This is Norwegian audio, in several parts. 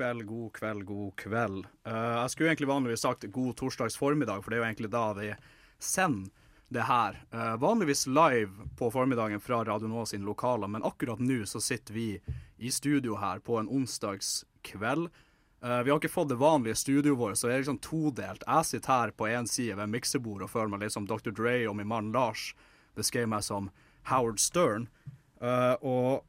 Kveld, god kveld, god kveld. Uh, jeg skulle egentlig vanligvis sagt god torsdags formiddag, for det er jo egentlig da vi sender det her. Uh, vanligvis live på formiddagen fra Radio Nå sine lokaler, men akkurat nå så sitter vi i studio her på en onsdags kveld. Eh, vi har ikke fått det vanlige studioet vårt, så det er liksom todelt. Jeg sitter her på én side ved miksebordet og føler meg litt som Dr. Dre, og min mann Lars beskrev meg som Howard Stern. Og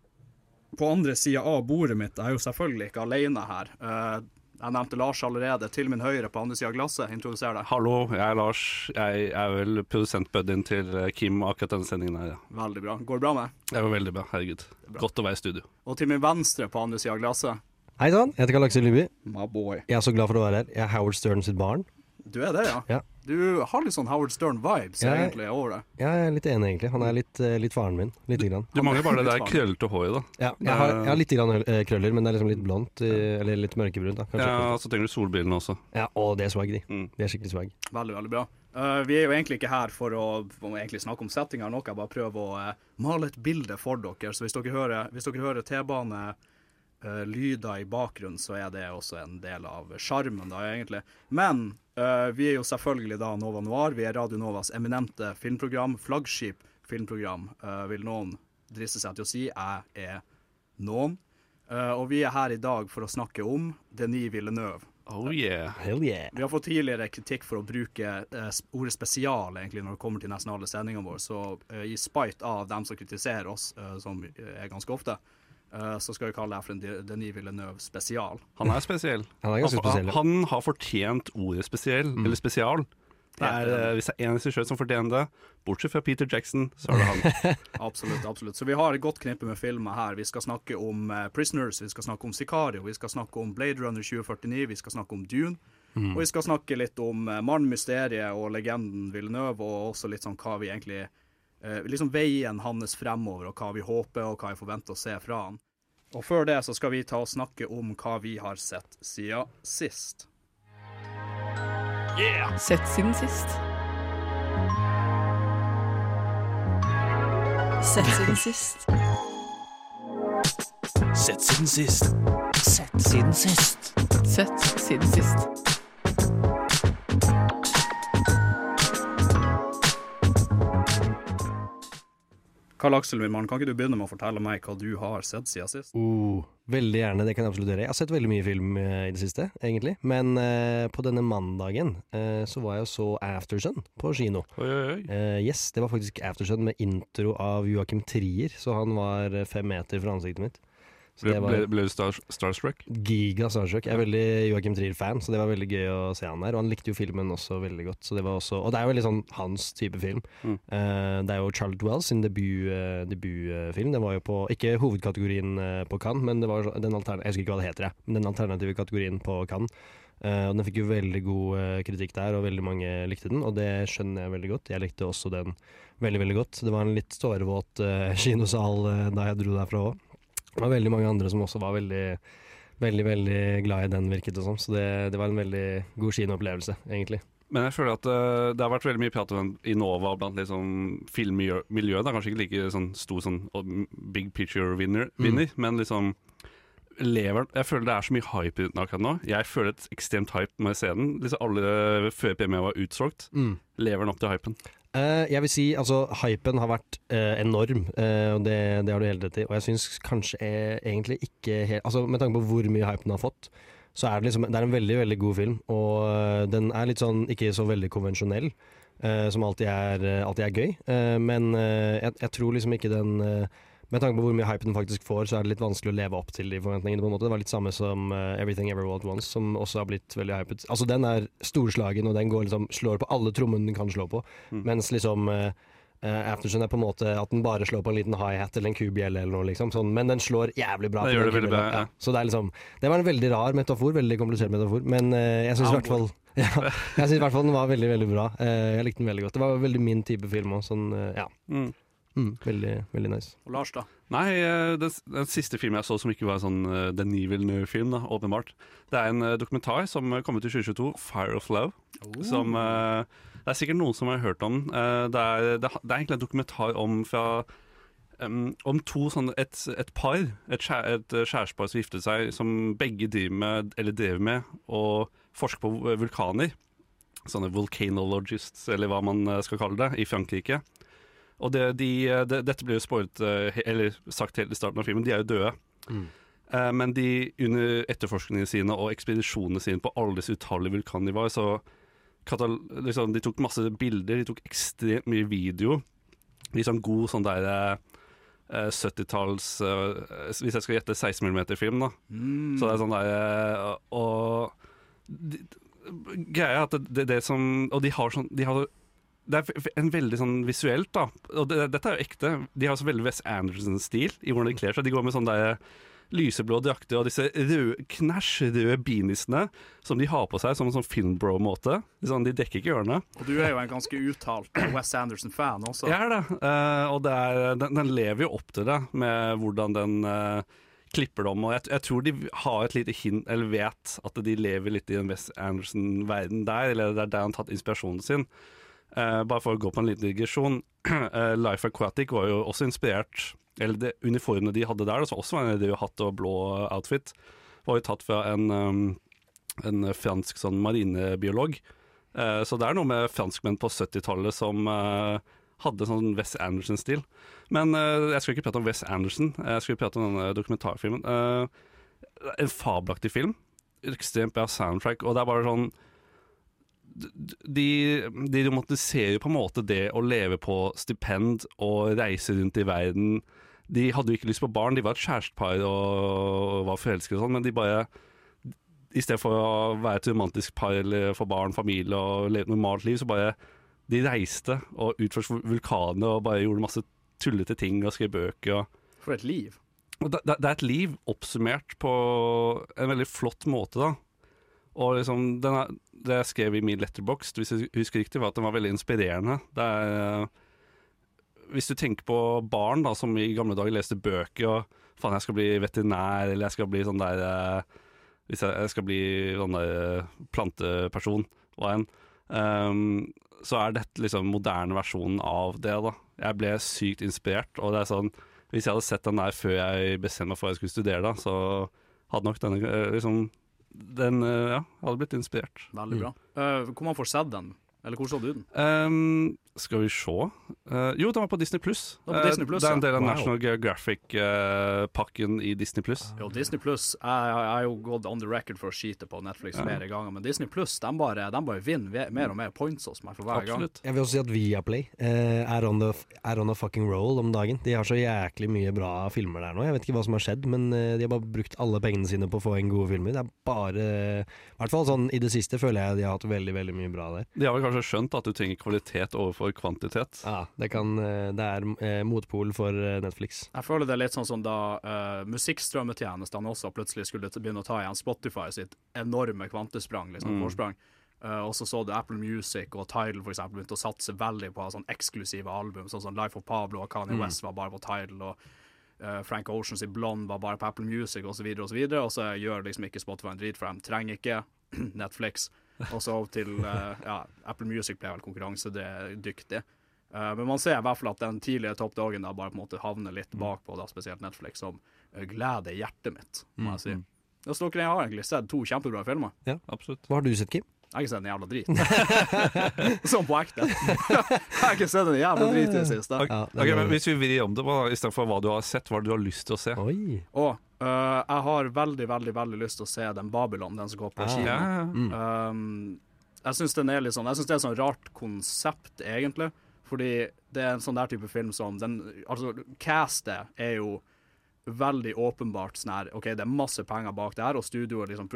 på andre sida av bordet mitt, jeg er jo selvfølgelig ikke alene her. Eh, jeg nevnte Lars allerede, til min høyre på andre sida av glasset. Introduser deg. Hallo, jeg er Lars. Jeg er vel produsentbuddyen til eh, Kim akkurat denne sendingen her. Ja. Veldig bra. Går det bra med? Det var veldig bra, herregud. Godt å være i studio. Og til min venstre på andre sida av glasset, Hei sann, jeg heter Karl Aksel Lyby. my boy. Jeg er så glad for å være her. Jeg er Howard Stern sitt barn. Du er det, ja? Ja. Du har litt sånn Howard Stern-vibes jeg- egentlig over det. Jeg er litt enig, egentlig. Han er litt, eh, litt faren min. Lite grann. Du mangler bare det der krøllete håret, da. Ja, jeg, har, jeg har litt grann, eh, krøller, men det er liksom litt blondt. eh, Eller litt mørkebrunt. da kanskje. Ja, Så trenger du solbrillene også. Ja, og det er swag, de. Mm. Det er skikkelig swag. Veldig, veldig bra. Uh, vi er jo egentlig ikke her for å, for å egentlig snakke om settinga eller noe, jeg bare prøver å uh, male et bilde for dere. Så hvis dere hører, hvis dere hører T-bane uh, lyder i bakgrunnen, så er det også en del av sjarmen, da, egentlig. Men eh, vi er jo selvfølgelig da Nova Noir. Vi er Radio Novas eminente filmprogram, flaggskip filmprogram, uh, vil noen driste seg til å si. Jeg er noen. Uh, og vi er her i dag for å snakke om Denis Villeneuve. Oh yeah. Hell yeah. Vi har fått tidligere kritikk for å bruke ordet spesial egentlig når det kommer til nesten alle sendingene våre, så i spite av dem som kritiserer oss, som er ganske ofte, eh, så skal vi kalle det for en De- Denis Villeneuve spesial. Han er spesiell. Han er ganske spesiell. Han, han har fortjent ordet spesiell, eller spesial. Det er, uh, hvis det er én regissør som fortjener det, bortsett fra Peter Jackson, så er det han. Absolutt, absolutt. Så vi har et godt knippe med filmer her. Vi skal snakke om uh, Prisoners, vi skal snakke om Sicario, vi skal snakke om Blade Runner 2049, vi skal snakke om Dune. Og vi skal snakke litt om uh, Mannen, mysteriet og legenden Villeneuve, og også litt sånn hva vi egentlig Liksom veien hans fremover, og hva vi håper og hva vi forventer å se fra han. Og før det så skal vi ta og snakke om hva vi har sett siden sist. Sett siden sist. Sett siden sist. Sett siden sist. Sett siden sist. Sett siden sist. Karl Aksel Wiman, kan ikke du begynne med å fortelle meg hva du har sett siden sist? Oh, veldig gjerne, det kan jeg absolutt gjøre. Jeg har sett veldig mye film uh, i det siste, egentlig. Men uh, på denne mandagen eh, så var jeg og så Aftersun på kino. Oi, oi, oi. Eh, yes, det var faktisk Aftersun med intro av Joakim Trier, så han var fem meter fra ansiktet mitt. Ble, var ble, ble du star, starstruck? giga starstruck. Jeg er veldig Joakim Trier-fan, så det var veldig gøy å se han der. Og han likte jo filmen også veldig godt. Så det var også, og det er jo veldig sånn hans type film. Mm. Uh, det er jo Charles Dwells sin debut, Uh, debutfilm. Den var jo på, ikke hovedkategorien eh, på Cannes, men det var den alterne, jeg husker ikke hva det heter, jeg, men den alternative kategorien på Cannes. Uh, og den fikk jo veldig god uh, kritikk der, og veldig mange likte den, og det skjønner jeg veldig godt. Jeg likte også den veldig, veldig godt. Det var en litt tårevåt uh, kinosal eh, da jeg dro derfra òg. Det var veldig mange andre som også var veldig veldig veldig glad i den, virket det som. Så det, det var en veldig god kinoopplevelse, egentlig. Men jeg føler at uh, det har vært veldig mye prat om den i Nova blant liksom filmmiljøet. Det er kanskje ikke like sånn stor sånn big picture vinner, mm. men liksom lever Jeg føler det er så mye hype uten akkurat nå. Jeg føler et ekstremt hype når jeg ser den. Liksom alle før PMA var utsolgt. Lever den opp til hypen? Eh, jeg vil si, altså, hypen har vært eh, enorm, eh, og det, det har du helt rett i. Og jeg syns kanskje eh, egentlig ikke helt Altså, med tanke på hvor mye hype den har fått, så er det liksom Det er en veldig, veldig god film, og eh, den er litt sånn ikke så veldig konvensjonell. eh, som alltid er, alltid er gøy. Men jeg, jeg tror liksom ikke den Med tanke på hvor mye hype den faktisk får, så er det litt vanskelig å leve opp til de forventningene. på en måte Det var litt samme som uh, Everything Ever All At Once, som også har blitt veldig hypet. Altså Den er storslagen, og den går liksom slår på alle trommene den kan slå på. Mm. Mens liksom Eh, Aftersun er på en måte at den bare slår på en liten high-hat eller en kubjelle eller noe, liksom. Sånn, men den slår jævlig bra. Det gjør det veldig bra, ja. Så det er liksom Det var en veldig rar metafor, veldig komplisert metafor, men uh, jeg syns i hvert fall ja, jeg synes i hvert fall den var veldig, veldig bra. Jeg likte den veldig godt. Det var veldig min type film òg, sånn ja. Mm. Mm, veldig, veldig nice. Og Lars, da? Nei, eh, den, den siste filmen jeg så som ikke var en sånn uh, Denis Villeneuve-film, da, åpenbart. Det er en uh, dokumentar som eh, kom ut i 2022, 'Fire of Love'. Som uh, Det er sikkert noen som har hørt om den. Eh, det, er, det, det er egentlig en dokumentar om fra um, om to sånn Et, et par, et, skjær, et eh, kjærestepar som giftet seg, som begge driver med, eller drev med, å forske på eh, vulkaner. Sånne volcanologists, eller hva man eh, skal kalle det, i Frankrike. Og det, de, eh, det, dette ble jo spoilet, eh, eller sagt helt i starten av filmen, de er jo døde. Eh, Men de, under etterforskningene sine og ekspedisjonene sine på alle disse utallige vulkannivåer, så katal liksom, de tok masse bilder, de tok ekstremt mye video. Liksom god sånn der eh, eh, 70-talls eh, Hvis jeg skal gjette 16 mm-film, da. Så det er sånn der eh, Og de, greia er at det, det, det som Og de har sånn de har, Det er en veldig sånn visuelt, da. Og det, dette er jo ekte. De har så veldig Wes Anderson-stil i hvordan de kler seg. De går med sånn der lyseblå drakter og disse røde, knæsj røde beaniesene som de har på seg som en sånn filmbro-måte. Sånn, de dekker ikke ørene. Og du er jo en ganske uttalt Wes Anderson-fan også. Jeg er det. uh, og det er, den, den lever jo opp til det, med hvordan den uh, klipper dem. Og jeg, jeg tror de har et lite hint, eller vet at de lever litt i en Wes Anderson-verden der, eller det er der han har tatt inspirasjonen sin. Eh, bare for å gå på en liten digresjon. Uh, Life Aquatic var jo også inspirert Eller det uniformene de hadde der, som også var en rød hatt og blå outfit, var jo tatt fra en, um, en fransk sånn marinebiolog. Uh, så det er noe med franskmenn på 70-tallet som hadde sånn West Anderson-stil. Men jeg skal ikke prate om West Anderson, jeg skal prate om denne dokumentarfilmen. En fabelaktig film. Ekstremt bra soundtrack, og det er bare sånn de, de romantiserer på en måte det å leve på stipend og reise rundt i verden. De hadde jo ikke lyst på barn, de var et kjærestepar og var forelsket og sånn, men de bare I stedet for å være et romantisk par eller få barn, familie og leve et normalt liv, så bare De reiste og utforsket vulkaner og bare gjorde masse tullete ting og skrev bøker. For et liv. det, det det er et liv oppsummert på en veldig flott måte, da. Og liksom, er, det jeg skrev i min letterbox, hvis jeg husker riktig, var at den var veldig inspirerende. Det er, hvis du tenker på barn da, som i gamle dager leste bøker og faen, jeg skal bli veterinær, eller jeg skal bli sånn der eh, Hvis jeg, skal bli sånn der eh, planteperson, hva enn. Um, så er dette liksom moderne versjonen av det, da. Jeg ble sykt inspirert, og det er sånn Hvis jeg hadde sett den der før jeg bestemte meg for skulle studere, da, så hadde nok denne eh, liksom Den eh, ja, hadde blitt inspirert. Veldig bra. Eh, hvor man får sett den? Eller hvor så du den? Ehm, skal vi se uh, Jo, den var på Disney Pluss. Disney Plus, det er en del av Wow. National Geographic-pakken i Disney Pluss. Jo, Disney Pluss Jeg har jo gått on the record for å skyte på Netflix Ja. flere ganger, men Disney Pluss de bare, de bare vinner mer og mer points hos meg for hver gang. Jeg vil også si at Viaplay eh, er, on the, er on a fucking roll om dagen. De har så jæklig mye bra filmer der nå. Jeg vet ikke hva som har skjedd, men eh, de har bare brukt alle pengene sine på å få inn gode filmer. Det er bare I hvert fall sånn i det siste føler jeg de har hatt veldig, veldig mye bra der. De har vel kanskje skjønt at du trenger kvalitet overfor kvantitet. Ja, det, kan, eh, det er eh, motpol for eh, Netflix. Jeg føler det er litt sånn som da uh, musikkstrømmetjenestene også plutselig skulle begynne å ta igjen Spotify sitt enorme kvantesprang, liksom, Mm. forsprang. Uh, og så så du Apple Music og Tidal for eksempel begynte å satse veldig på sånn eksklusive album, sånn som Life of Pablo og Kanye Mm. West var bare på Tidal, og uh, Frank Oceans i Blonde var bare på Apple Music osv., og så videre, og så gjør liksom ikke Spotify en drit, for de trenger ikke Netflix. Og så til eh, ja, Apple Music ble vel konkurransedyktig. Eh, men man ser i hvert fall at den tidlige toppdagen da bare på en måte havner litt bakpå, da, spesielt Netflix, som uh, gleder hjertet mitt, må jeg si. Ja, så dere har egentlig sett to kjempebra filmer. Ja, absolutt. Hva har du sett, Kim? Jeg har ikke sett en jævla drit. sånn på ekte. jeg har ikke sett en jævla drit i det siste. Ok, okay, men Hvis vi vrir om det, istedenfor hva du har sett, hva du har lyst til å se? Og uh, jeg har veldig, veldig veldig lyst til å se den Babylon, den som går på Ah, Kina. ja, ja. Mm. Um, jeg syns sånn det er et sånn rart konsept, egentlig. Fordi det er en sånn der type film som den, Altså, castet er jo veldig åpenbart sånn her OK, det er masse penger bak det her, og studioet liksom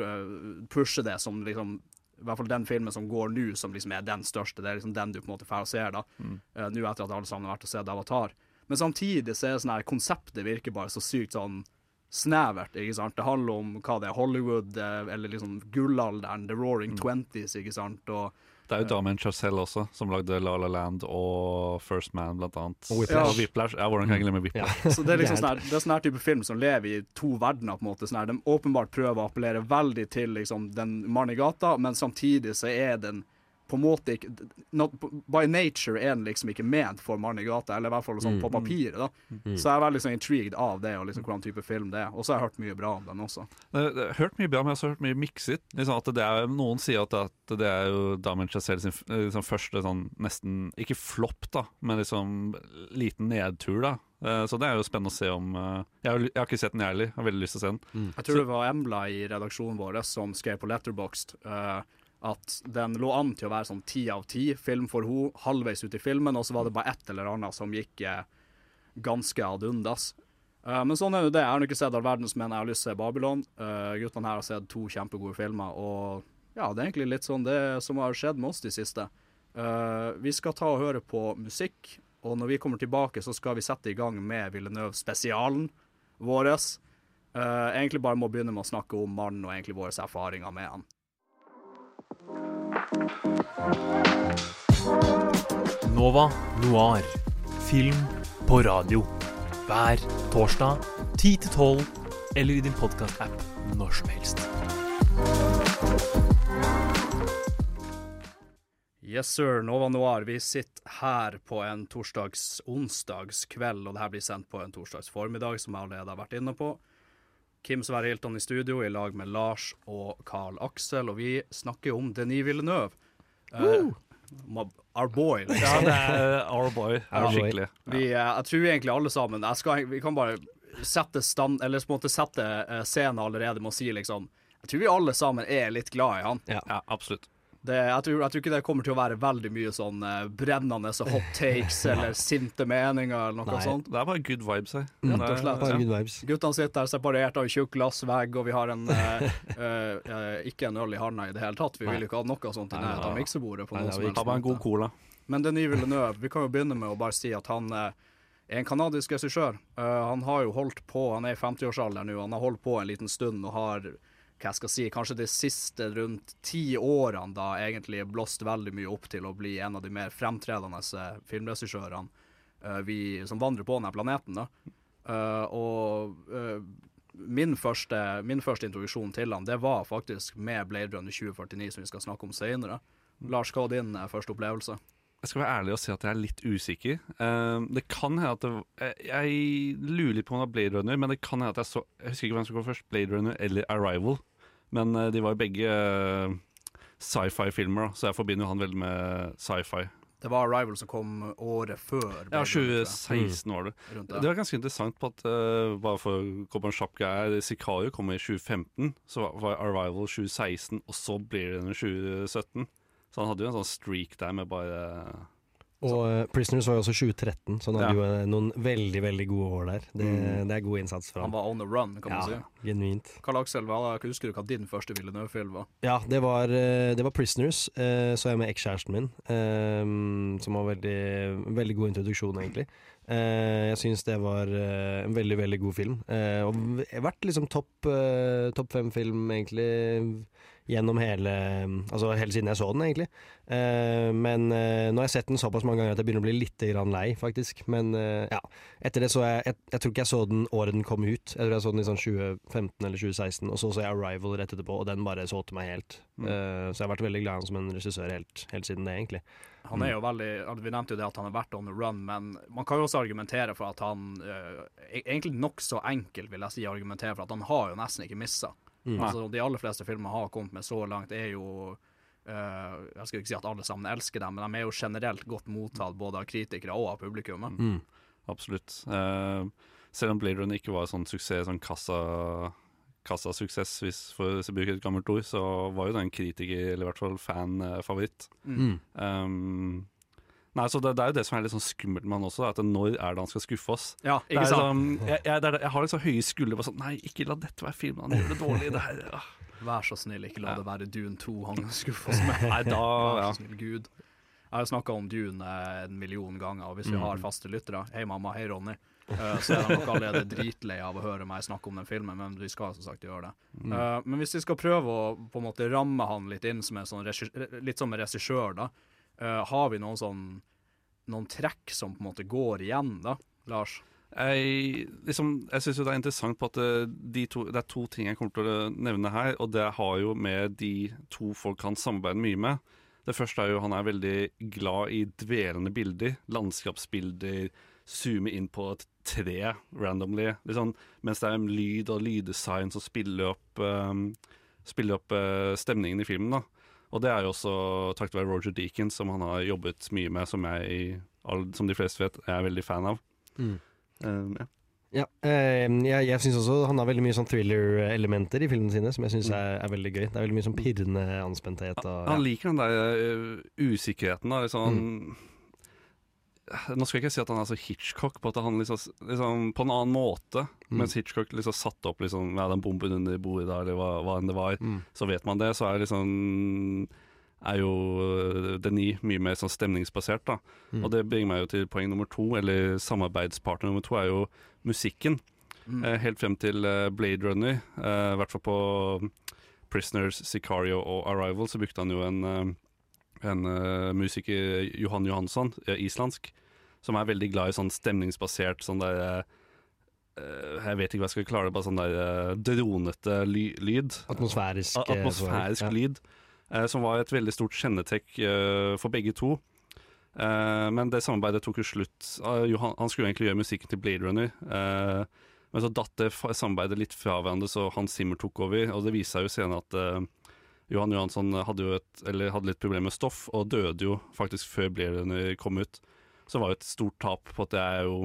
pusher det som liksom i hvert fall den filmen som går nå, som liksom er den største. Det er liksom den du på en måte får og ser, da. uh, nå etter at alle sammen har vært og sett Avatar. Men samtidig så er det sånn her konseptet virker bare så sykt sånn snevert, ikke sant. Det handler om hva det er, Hollywood, eh, eller liksom gullalderen, The Roaring Twenties, ikke sant. Og Det er jo Damien Chazelle også, som lagde La La Land og First Man, blant annet. Og Whiplash. Og Whiplash. Ja, hvordan kan jeg glemme Whiplash? Så det er liksom sånn her, det er sånn her type film som lever i to verdener, på en måte. Sånn her, de åpenbart prøver å appellere veldig til liksom, den mannen i gata, men samtidig så er den på en måte ikke not, By nature er den liksom ikke ment for mann i gata, eller i hvert fall sånn på papiret. da Så jeg er veldig sånn intrigued av det, og liksom hvordan type film det er. Og så har jeg hørt mye bra om den også. Hørt mye bra, men jeg har også hørt mye mikset. Liksom at det er, noen sier at, at det er jo Damien Chazelle sin liksom første sånn nesten Ikke flopp, da, men liksom liten nedtur, da. Eh, Så det er jo spennende å se om eh, Jeg har, jeg har ikke sett den, jeg heller. Har veldig lyst til å se den. Jeg tror det var Embla i redaksjonen vår som skrev på Letterboxd uh, at den lå an til å være sånn ti av ti film for henne halvveis ut i filmen, og så var det bare ett eller annet som gikk eh, ganske ad undas. Uh, men sånn er jo det. Jeg har ikke sett all verdens, men jeg har lyst til å se Babylon. Uh, guttene her har sett to kjempegode filmer, og ja, det er egentlig litt sånn det som har skjedd med oss de siste. Uh, vi skal ta og høre på musikk, og når vi kommer tilbake, så skal vi sette i gang med Villeneuve-spesialen vår. Egentlig bare må begynne med å snakke om mannen og egentlig våre erfaringer med han. Nova Noir. Film på radio. Hver torsdag 10 til 12, eller i din podkast-app når som helst. Yes, sir. Nova Noir. Vi sitter her på en torsdags-onsdagskveld, og det her blir sendt på en torsdags formiddag, som jeg allerede har vært inne på. Kim Sverre Hilton i studio i lag med Lars og Carl Aksel, og vi snakker om Denis Villeneuve. Uh, our boy, liksom. Ja, det er Our Boy. Er Our Boy. skikkelig. Vi, eh, jeg tror egentlig alle sammen jeg skal, Vi kan bare sette stand Eller på en måte sette eh, scenen allerede med å si liksom Jeg tror vi alle sammen er litt glad i han. Ja, absolutt. Det, jeg, tror, jeg tror ikke det kommer til å være veldig mye sånn eh, brennende så hot takes eller sinte meninger eller noe Nei. sånt. Det er bare good vibes her. Rett og slett. Bare good vibes. Guttene sitter her separert av en tjukk glassvegg, og vi har en eh, eh, eh, ikke en øl i handa i det hele tatt. Vi vil jo ikke ha noe sånt i Nei, nærheten av miksebordet. på Nei, som helst Ta bare en god cola. Men Denis Villeneuve, vi kan jo begynne med å bare si at han eh, er en kanadisk regissør. Uh, han har jo holdt på, han er i 50-årsalderen nå, han har holdt på en liten stund og har hva jeg skal si, kanskje de siste rundt ti årene da egentlig blåst veldig mye opp til å bli en av de mer fremtredende eh, filmregissørene uh, vi, som vandrer på denne planeten. da. Uh, og uh, min, første, min første introduksjon til han, det var faktisk med Blade Runner 2049, som vi skal snakke om senere. Lars, hva var din første opplevelse? Jeg skal være ærlig og si at jeg er litt usikker. Det kan hende at det, jeg, lurer litt på om det var Blade Runner, men det kan hende at jeg så Jeg husker ikke hvem som kom først, Blade Runner eller Arrival. Men eh, de var jo begge eh, sci-fi-filmer, så jeg forbinder jo han veldig med sci-fi. Det var Arrival som kom året før. Ja, Blade Runner, tror 2016 var det. Mm. Det var ganske interessant på at uh, Bare for å gå på en kjapp greie Sicario kom i 2015, så var- Arrival 2016, og så blir det under 2017. Så han hadde jo en sånn streak der med bare Og eh, Prisoners var jo også 2013, så han hadde Ja. jo eh, noen veldig veldig gode år der. Det, Mm. det er god innsats fra Han Han var on the run, kan man Ja, si. genuint. Karl Aksel, hva, husker du hva din første Villeneuve-film var? Ja, det var, eh, det var Prisoners, eh, så jeg med ekskjæresten min, som var veldig, veldig god introduksjon, egentlig. Eh, jeg syns det var en veldig, veldig god film. Eh, og vært liksom topp topp fem-film, egentlig, gjennom hele Altså hele siden jeg så den, egentlig. Eh, men eh, nå har jeg sett den såpass mange ganger at jeg begynner å bli litt grann lei, faktisk. Men eh, ja, etter det så jeg, jeg Jeg tror ikke jeg så den året den kom ut. Jeg tror jeg så den i sånn 2015 eller 2016, og så så jeg Arrival rett etterpå, og den bare så til meg helt. Mm. Så jeg har vært veldig glad i han som en regissør helt, helt siden det, egentlig. Han er jo veldig Vi nevnte jo det at han har vært on the run, men man kan jo også argumentere for at han e- Egentlig nokså enkelt, vil jeg si, argumentere for at han har jo nesten ikke missa. Mm. Altså, de aller fleste filmer har kommet med så langt, er jo Uh, Jeg skal ikke si at alle sammen elsker dem, men de er jo generelt godt mottatt både av kritikere og av publikummet. Mm. Absolutt. Uh, selv om Blade Runner ikke var sånn suksess, sånn kassa kassasuksess, hvis for å bruke et gammelt ord, så var jo den kritiker, eller i hvert fall fan-favoritt. Mm. Um, nei, så det, det er jo det som er litt sånn skummelt med han også, at når er det han skal skuffe oss? Ja, ikke sant? sånn, jeg, jeg, er, jeg har liksom så høye skuldre på sånn Nei, ikke la dette være filmen, han gjør det dårlig. Det her, ja. Vær så snill, ikke la det være Dune 2 han skuffer oss med. Nei, da, Vær så snill, Gud. Jeg har snakka om Dune en million ganger, og hvis vi Mm. har faste lyttere Hei, mamma. Hei, Ronny. eh, så er de nok allerede dritlei av å høre meg snakke om den filmen, men vi skal som sagt gjøre det. Mm. Eh, men hvis vi skal prøve å på en måte ramme han litt inn som en sånn litt som en regissør, da, eh, har vi noen sånn noen trekk som på en måte går igjen, da, Lars? Jeg, liksom, jeg syns det er interessant på at det, de to, det er to ting jeg kommer til å nevne her, og det har jo med de to folk han samarbeider mye med. Det første er jo han er veldig glad i dvelende bilder, landskapsbilder, zoome inn på et tre randomly, liksom, mens det er lyd og lyddesign som spiller opp, um, spiller opp uh, stemningen i filmen. da. Og det er jo også takket være Roger Deakins, som han har jobbet mye med, som jeg, som de fleste vet, er veldig fan av. Mm. Um, ja. Ja, eh, jeg, jeg syns også han har veldig mye sånn thriller-elementer i filmene sine, som jeg syns er, er veldig gøy. Det er veldig mye sånn pirrende anspenthet. Og, Han liker den der uh, usikkerheten. Da, liksom, Nå skal jeg ikke si at han er så Hitchcock, på at han liksom, liksom På en annen måte. Mm. Mens Hitchcock liksom satte opp liksom, ja, den bomben under bordet der, eller hva, hva enn det var. Mm. Så vet man det. Så er liksom er jo øh, Denis mye mer sånn stemningsbasert. da Mm. Og det bringer meg jo til poeng nummer to, eller samarbeidspartner nummer to, er jo musikken. Mm. Eh, helt frem til eh, Blade Runner, eh, i hvert fall på Prisoners, Sicario og Arrival, så brukte han jo en, eh, en uh, musiker, Johan Johansson, islandsk, som er veldig glad i sånn stemningsbasert sånn der eh, Jeg vet ikke hva jeg skal klare det, bare sånn der uh, dronete ly lyd. Atmosfærisk. A- Atmosfærisk eh, ja. lyd, som var et veldig stort kjennetrekk for begge to. Men det samarbeidet tok jo slutt. Eh, Johan, han skulle egentlig gjøre musikken til Blade Runner, men så datt det samarbeidet litt fra hverandre, så Hans Zimmer tok over. Og det viste seg jo senere at Johan Johansson hadde jo et, eller hadde litt problemer med stoff, og døde jo faktisk før Blairene kom ut. Så det var jo et stort tap på at jeg er jo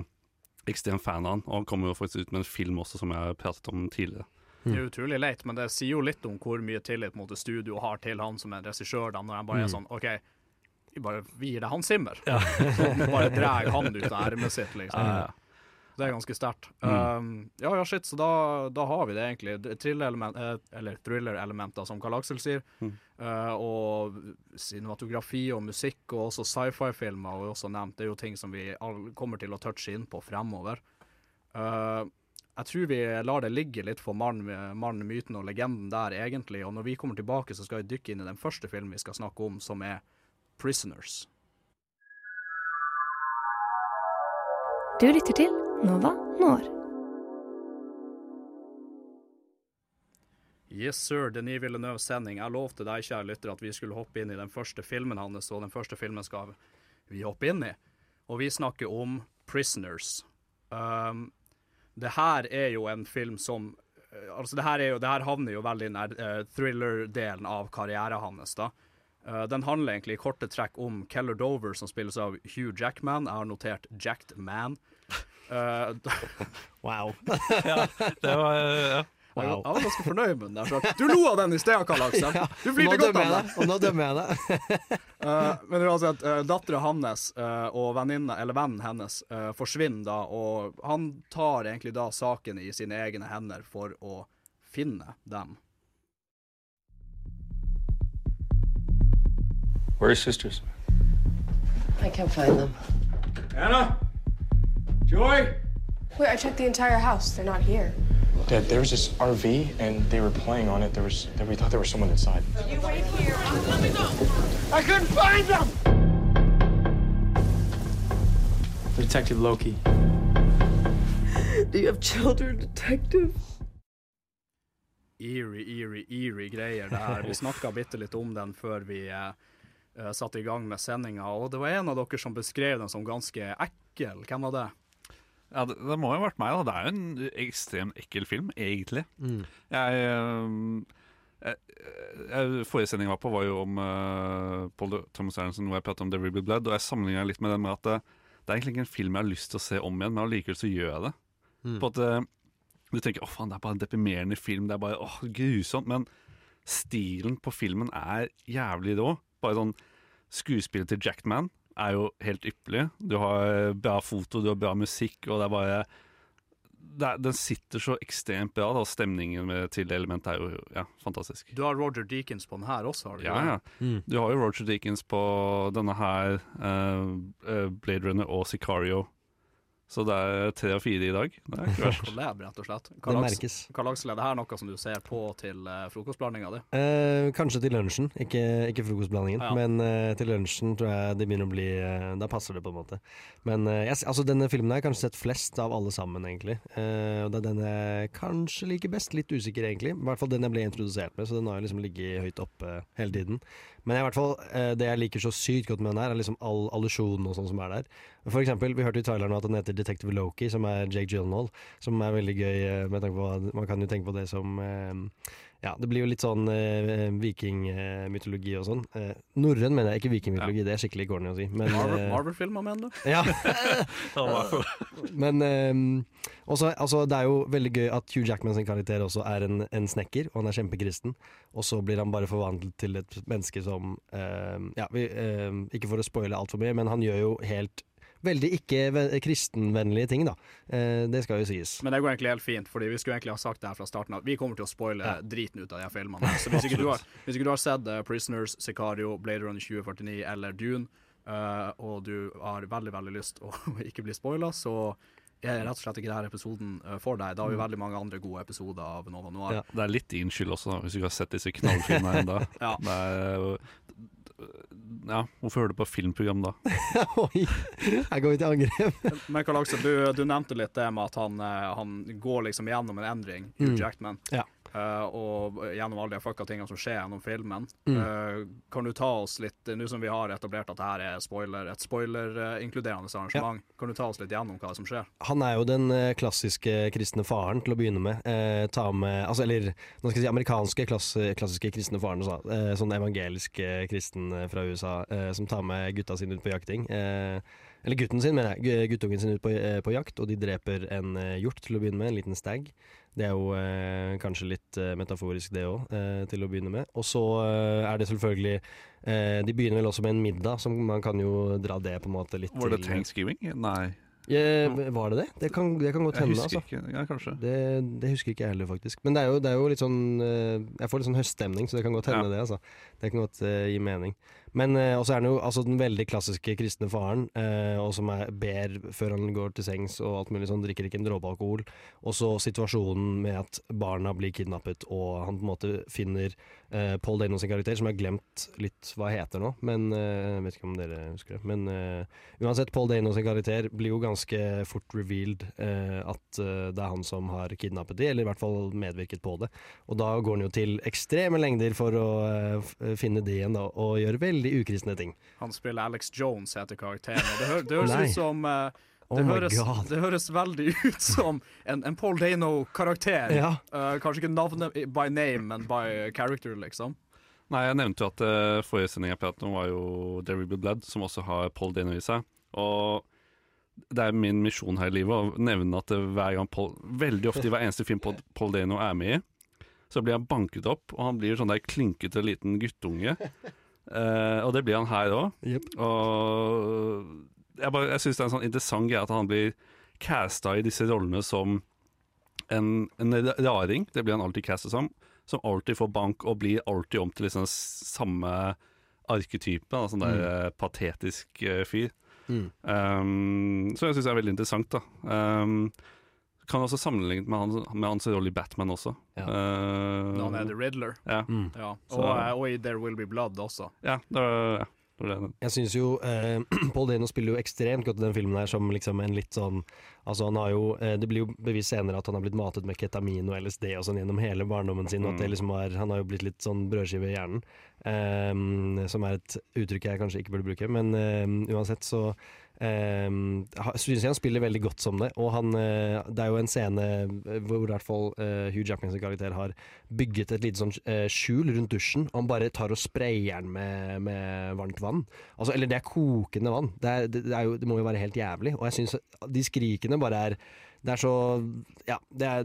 ekstremt fan av han, og han kommer jo faktisk ut med en film også, som jeg har pratet om tidligere. Det er utrolig leit, men det sier jo litt om hvor mye tillit måte, studio har til han som en regissør, da, når han bare er Mm. sånn OK, vi bare vi gir deg Hans Zimmer. Så vi bare drar han ut av ermet sitt, liksom. Ja, ja. Det er ganske sterkt. Mm. Um, ja, ja, shit, så da, da har vi det egentlig. Thriller-elementer, eller thriller-elementer, som Karl Aksel sier. Mm. Uh, og cinematografi og musikk, og også sci-fi-filmer, og også nevnt, det er jo ting som vi kommer til å touche inn på fremover. Uh, jeg tror vi lar det ligge litt for mannen, mann, myten og legenden der, egentlig. Og når vi kommer tilbake, så skal vi dykke inn i den første filmen vi skal snakke om, som er 'Prisoners'. Du lytter til Nova Når. Yes, sir. Denis Villeneuve-sending. Jeg lovte deg, kjære lytter, at vi skulle hoppe inn i den første filmen hans, og den første filmen skal vi hoppe inn i. Og vi snakker om 'Prisoners'. Um, det her er jo en film som eh, Altså, det her, er jo, det her havner jo veldig nær uh, thriller-delen av karrieren hans, da. Uh, den handler egentlig i korte trekk om Keller Dover, som spilles av Hugh Jackman. Jeg har notert 'Jacked Man'. Eh, wow. ja, det var ja. Jeg var- jeg var ganske fornøyd med den der. Du lo av den i sted, Karl Aksel. Du flirte godt av den. og nå dømmer jeg deg. Uh, men uansett, uh, dattera hans uh, og venninna, eller vennen hennes, uh, forsvinner da, og han tar egentlig da saken i sine egne hender for å finne dem. Where are your sisters? I can't find them. Anna? Joy? Wait, I checked the entire house. They're not here. Dad, there was this RV and they were playing on it. There was, we thought there was someone inside. You wait here. Let me go. I couldn't find them! Detective Loki. Do you have children, detective? Eerie, eerie, eerie greier det her. Vi snakka bitte litt om den før vi uh, satte i gang med sendinga, og det var en av dere som beskrev den som ganske ekkel. Hvem var det? Ja, det, det må jo ha vært meg, da. Det er jo en ekstremt ekkel film, egentlig. Mm. Jeg, jeg, jeg Forrige sending jeg var på, var jo om uh, Paul Thomas Aronson, hvor jeg pratet om The Ribble Blood, og jeg sammenligna litt med den med at det, det er egentlig ikke en film jeg har lyst til å se om igjen, men allikevel så gjør jeg det. Mm. På at uh, Du tenker 'å faen, det er bare en deprimerende film', det er bare åh, grusomt, men stilen på filmen er jævlig rå. Bare sånn Skuespillet til Jackman er jo helt ypperlig. Du har bra foto, du har bra musikk, og det er bare det er, Den sitter så ekstremt bra, da. Stemningen med, til elementet er jo ja, fantastisk. Du har Roger Deakins på den her også, har du? Ja, ja. Mm. Du har jo Roger Deakins på denne her, uh, eh, Blade Runner og Sicario. Så det er tre av fire i dag. Det er ikke verst. Collab, rett og slett. Det merkes. Karl Aksel, er det her noe som du ser på til uh, frokostblandinga di? Eh, kanskje til lunsjen, ikke, ikke frokostblandingen. Ja. Men eh, til lunsjen tror jeg det begynner å bli eh, Da passer det, på en måte. Men eh, jeg, altså, denne filmen har jeg kanskje sett flest av alle sammen, egentlig. Eh, og det er den jeg kanskje liker best. Litt usikker, egentlig. I hvert fall den jeg ble introdusert med, så den har liksom ligget høyt oppe hele tiden. Men i hvert fall, eh, det jeg liker så sykt godt med den her, er liksom all allusjonen og sånn som er der. For eksempel, vi hørte i traileren at den heter Detective Loki, som er Jake Gyllenhaal. Som er veldig gøy, eh, med tanke på Man kan jo tenke på det som eh, Ja, det blir jo litt sånn eh, vikingmytologi og sånn. Eh, norrøn mener jeg, ikke vikingmytologi. Det er skikkelig corny å si. Men, Marvel- eh, Marvel-filmer, mener du? Ja. Ja, Men eh, også, altså, det er jo veldig gøy at Hugh Jackman sin karakter også er en, en snekker, og han er kjempekristen. Og så blir han bare forvandlet til et menneske som eh, Ja, vi, ehm, ikke for å spoile altfor mye, men han gjør jo helt veldig ikke-kristenvennlige ting, da. Eh, det skal jo sies. Men det går egentlig helt fint, Fordi vi skulle egentlig ha sagt det her fra starten av. Vi kommer til å spoile driten ut av de her filmene. Så hvis ikke du har, hvis ikke du har sett eh, Prisoners, Sicario, Blade Runner 2049 eller Dune, eh, og du har veldig veldig lyst å ikke bli spoila, så er rett og slett ikke denne episoden for deg. Da har vi Mm. veldig mange andre gode episoder av Nova Noir. Ja, det er litt din skyld også, da, hvis du ikke har sett disse knallfilmene ennå. Ja. Det er Ja, hvorfor hører du på filmprogram da? Oi, jeg går ikke til angrep. Men Karl Aksel, du, du nevnte litt det med at han, eh, han går liksom gjennom en endring, Hugh Mm. Jackman. Ja. Eh, og gjennom alle de fucka tingene som skjer gjennom filmen. Mm. Uh, kan du ta oss litt, nå som vi har etablert at det her er spoiler, et spoiler-inkluderende arrangement, kan du ta oss litt gjennom hva som skjer? Han er jo den eh, klassiske kristne faren til å begynne med. Eh, ta med altså, Eller nå skal jeg si amerikanske klass, klassiske kristne faren. også, Eh, sånn evangelisk kristen fra USA eh, som tar med gutta sine ut på jakting. Eller gutten sin, mener jeg. Gu- Guttungen sin ut på, på jakt, og de dreper en hjort til å begynne med. En liten stag. Det er jo eh, kanskje litt eh, metaforisk, det òg, eh, til å begynne med. Og så eh, er det selvfølgelig eh, De begynner vel også med en middag, som man kan jo dra det på en måte litt Var det til thanksgiving? Nei. Ja, var det det? Det kan, det kan godt Jeg hende. altså. ikke. Ja. Det, det husker ikke jeg heller, faktisk. Men det er jo, det er jo litt sånn eh, Jeg får litt sånn høststemning, så det kan godt hende, Ja. det. altså Det kan godt uh, gi mening. Men uh, også er han jo altså, den veldig klassiske kristne faren, uh, og som er, ber før han går til sengs og alt mulig sånn, drikker ikke en dråpe alkohol. Og så situasjonen med at barna blir kidnappet, og han på en måte finner uh, Paul Dano sin karakter, som jeg har glemt litt hva heter nå, men eh, jeg vet ikke om dere husker det. Men eh, uansett, Paul Dano sin karakter blir jo ganske fort revealed eh, at eh, det er han som har kidnappet de, eller i hvert fall medvirket på det. Og da går han jo til ekstreme lengder for å eh, finne det igjen, da, og gjøre veldig ukristne ting. Han spiller Alex Jones, heter karakteren. Det, hø det høres ut som eh, Oh det, oh høres, det høres veldig ut som en, en Paul Dano-karakter. Ja. Uh, kanskje ikke navnet by name, men by character, liksom. Nei, jeg nevnte jo at uh, forrige sending jeg pratet om, var jo There Will Be Blood, som også har Paul Dano i seg. Og det er min misjon her i livet å nevne at hver gang Paul Veldig ofte i hver eneste film Paul, Paul Dano er med i, så blir han banket opp, og han blir sånn der klinkete liten guttunge. Eh, og det blir han her òg. Og jeg, bare- jeg syns det er en sånn interessant greie at han blir casta i disse rollene som en, en raring. Det blir han alltid castet som. Som alltid får bank og blir alltid om til liksom samme arketype. Da, sånn der Mm. patetisk eh, fyr. Mm. Um, så jeg syns det er veldig interessant, da. Um, kan også sammenlignet med, han, med hans rolle i Batman også. Ja. Uh, Da han er The Riddler. Ja. Mm. Ja. Og, eh, og i There Will Be Blood også. Ja, det var, ja. Jeg syns jo eh, Paul Dano spiller jo ekstremt godt i den filmen her som liksom en litt sånn Altså han har jo eh, Det blir jo bevist senere at han har blitt matet med ketamin og LSD og sånn gjennom hele barndommen sin, og at det Mm. liksom har Han har jo blitt litt sånn brødskive i hjernen, eh, som er et uttrykk jeg kanskje ikke burde bruke, men eh, uansett så Um, synes jeg han spiller veldig godt som det. Og han, eh, det er jo en scene hvor i hvert fall eh, Hugh Jackmans karakter har bygget et lite sånn eh, skjul rundt dusjen. Og han bare tar og sprayer den med, med varmt vann. Altså, eller det er kokende vann. Det, er, det, er jo, det må jo være helt jævlig. Og jeg syns de skrikene bare er Det er så Ja, det er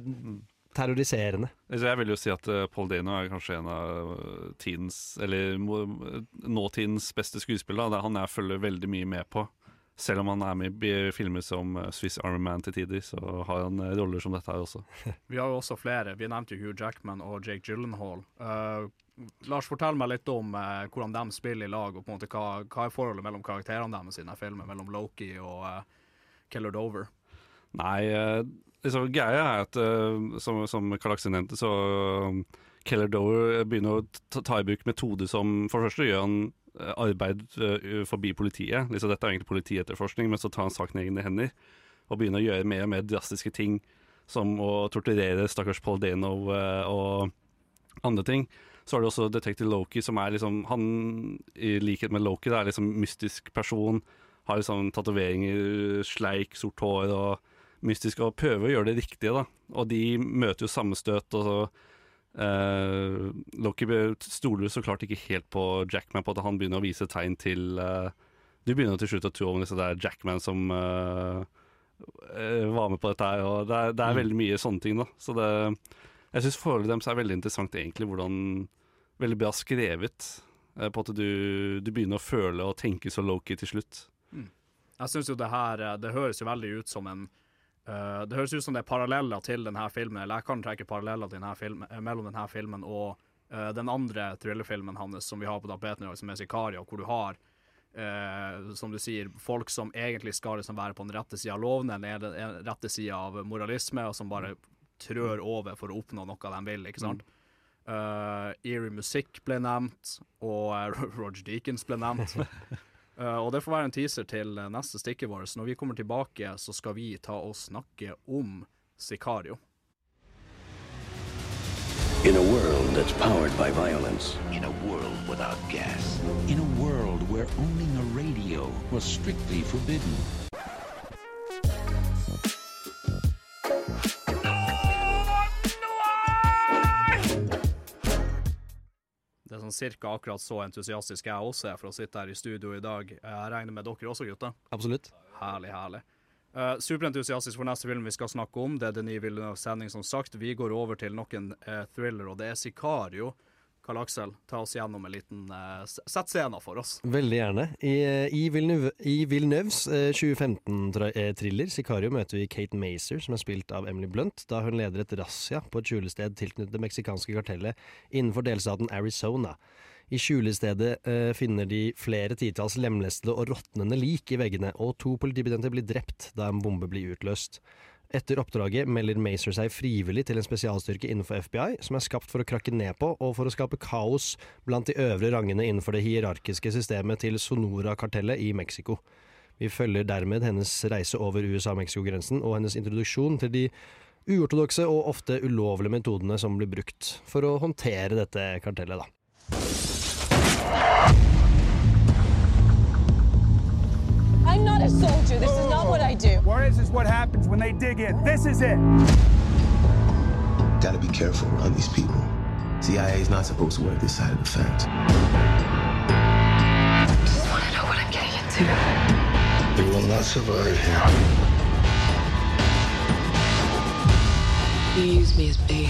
terroriserende. Jeg vil jo si at eh, Paul Dano er kanskje en av eh, tidens Eller nåtidens beste skuespillere. Er han jeg følger veldig mye med på. Selv om han er med i filmer som eh, Swiss Army Man til tider, så har han eh, roller som dette her også. Vi har jo også flere. Vi nevnte jo Hugh Jackman og Jake Gyllenhaal. Uh, Lars, fortell meg litt om uh, hvordan de spiller i lag, og på en måte hva, hva er forholdet mellom karakterene deres i denne filmen, mellom Loki og uh, Keller Dover? Nei, liksom, greia er at som, som Karl Aksel nevnte, så Keller Dover begynner å ta, ta i bruk metoder som For det første gjør han arbeid uh, forbi politiet. Liksom, dette er egentlig politietterforskning, men så tar han saken i egne hender og begynner å gjøre mer og mer drastiske ting, som å torturere stakkars Paul Dano uh, og andre ting. Så har du også Detective Loki, som er liksom Han, i likhet med Loki, det er liksom mystisk person. Har liksom tatoveringer, sleik, sort hår og mystisk, og prøver å gjøre det riktige, da. Og de møter jo sammenstøt, og så eh, Loki stoler så klart ikke helt på Jackman, på at han begynner å vise tegn til uh, Du begynner til slutt å tro om det er Jackman som uh, var med på dette her, og det er, det er Mm. veldig mye sånne ting, da. Så det Jeg syns forholdet deres er veldig interessant, egentlig, hvordan Veldig bra skrevet. På at du, du begynner å føle og tenke så Loki til slutt. Jeg syns jo det her Det høres jo veldig ut som en eh, Det høres ut som det er paralleller til denne filmen, eller jeg kan trekke paralleller denne filmen, eh, mellom denne filmen og uh, den andre thrillerfilmen hans som vi har på tapeten i dag, som er 'Sikaria', hvor du har uh, som du sier, folk som egentlig skal liksom være på den rette sida av loven, eller den rette sida av moralisme, og som bare trør over for å oppnå noe de vil, ikke sant? Uh, eerie musikk ble nevnt, og uh, Roger Deakins ble nevnt. Uh, og det får være en teaser til uh, neste stikket vårt. Når vi kommer tilbake, så skal vi ta og snakke om Sicario. In a world that's powered by violence, In a world without gas. In a world where owning a radio was strictly forbidden. Det er sånn cirka akkurat så entusiastisk jeg også er for å sitte her i studio i dag. Jeg regner med dere også, gutter? Absolutt. Herlig, herlig. Uh, Superentusiastisk for neste film vi skal snakke om. Det er Denis Villeneuve-sending, som sagt. Vi går over til nok en uh, thriller, og det er Sicario. Karl Aksel, ta oss gjennom en liten uh, Sett scenen for oss. Veldig gjerne. I, i, Villeneuve, eh, 2015-thriller Sicario møter vi Kate Mazer, som er spilt av Emily Blunt, da hun leder et razzia på et skjulested tilknyttet det meksikanske kartellet innenfor delstaten Arizona. I skjulestedet uh, finner de flere titalls lemlestede og råtnende lik i veggene, og to politibetjenter blir drept da en bombe blir utløst. Etter oppdraget melder Macer seg frivillig til en spesialstyrke innenfor FBI, som er skapt for å krakke ned på og for å skape kaos blant de øvre rangene innenfor det hierarkiske systemet til Sonora-kartellet i Mexico. Vi følger dermed hennes reise over USA-Mexico-grensen og hennes introduksjon til de uortodokse og ofte ulovlige metodene som blir brukt for å håndtere dette kartellet, da. I'm not a soldier. This is not what I do. Where is this what happens when they dig in? This is it. Gotta be careful around these people. CIA is not supposed to work this side of the fence. Just want to know what I'm getting into. You will not survive here. You use me as bait.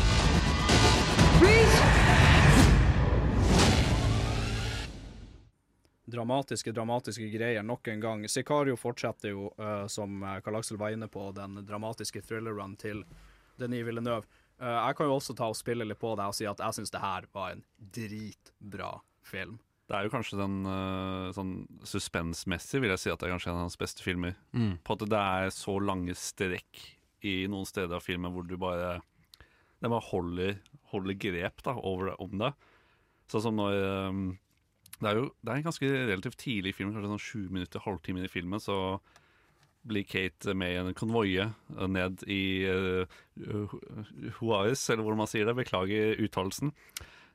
Dramatiske, dramatiske greier nok en gang. Sicario fortsetter jo, uh, som eh, Karl Aksel var inne på, den dramatiske thriller-run til Denis Villeneuve. Uh, jeg kan jo også ta og spille litt på det og si at jeg syns det her var en dritbra film. Det er jo kanskje den uh, sånn suspensmessig vil jeg si at det er kanskje en av hans beste filmer. Mm. På at det er så lange strekk i noen steder av filmen hvor du bare Den bare holder, holder grep da, over om det. Sånn som når um, Det er jo det er en ganske relativt tidlig film, kanskje sånn sju minutter, halvtime i filmen, så blir Kate med i en konvoie ned i uh, Huais, eller hvordan man sier det. Beklager uttalelsen.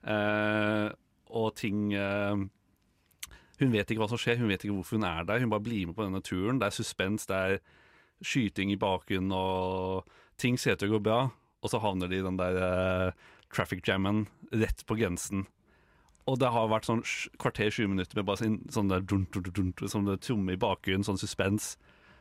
Uh, og ting uh, Hun vet ikke hva som skjer, hun vet ikke hvorfor hun er der. Hun bare blir med på denne turen. Det er suspens, det er skyting i bakgrunnen, og ting ser ut til å gå bra. Og så havner de i den der uh, traffic jammen rett på grensen. Og det har vært sånn kvarter, 20 minutter med bare sånn, sånn der dun, dun, dun, sånn der tromme i bakgrunnen, sånn suspens.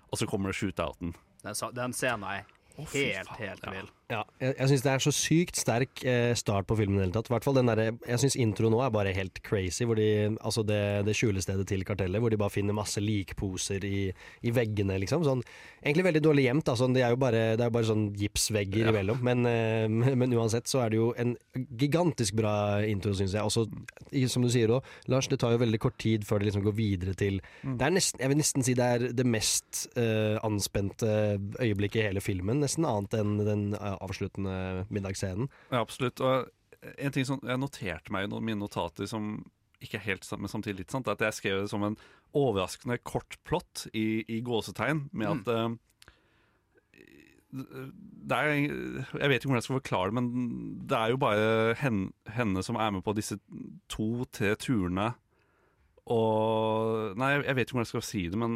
Og så kommer det shootouten. Den, den scenen er helt, faen, helt vill. Ja, jeg, jeg syns det er så sykt sterk eh, start på filmen i det hele tatt. I hvert fall den derre- jeg syns intro nå er bare helt crazy. Hvor de, altså det, det skjulestedet til kartellet, hvor de bare finner masse likposer i, i veggene, liksom. Sånn, egentlig veldig dårlig gjemt. Da. Sånn, det er jo bare, det er bare sånn gipsvegger imellom. Men, eh, men, men uansett så er det jo en gigantisk bra intro, syns jeg. Også, som du sier òg, Lars, det tar jo veldig kort tid før det liksom går videre til Mm. Det er nesten, Jeg vil nesten si det er det mest eh, anspente øyeblikket i hele filmen. Nesten annet enn den eh, avsluttende middagsscenen. Ja, absolutt. Og en ting som jeg noterte meg i mine notater som ikke er helt men samtidig litt sant, er at jeg skrev det som en overraskende kort plott i, i gåsetegn, med at eh, det er, Jeg vet ikke hvordan jeg skal forklare det, men det er jo bare henne, henne som er med på disse to-tre turene. Og Nei, jeg vet ikke hvordan jeg skal si det, men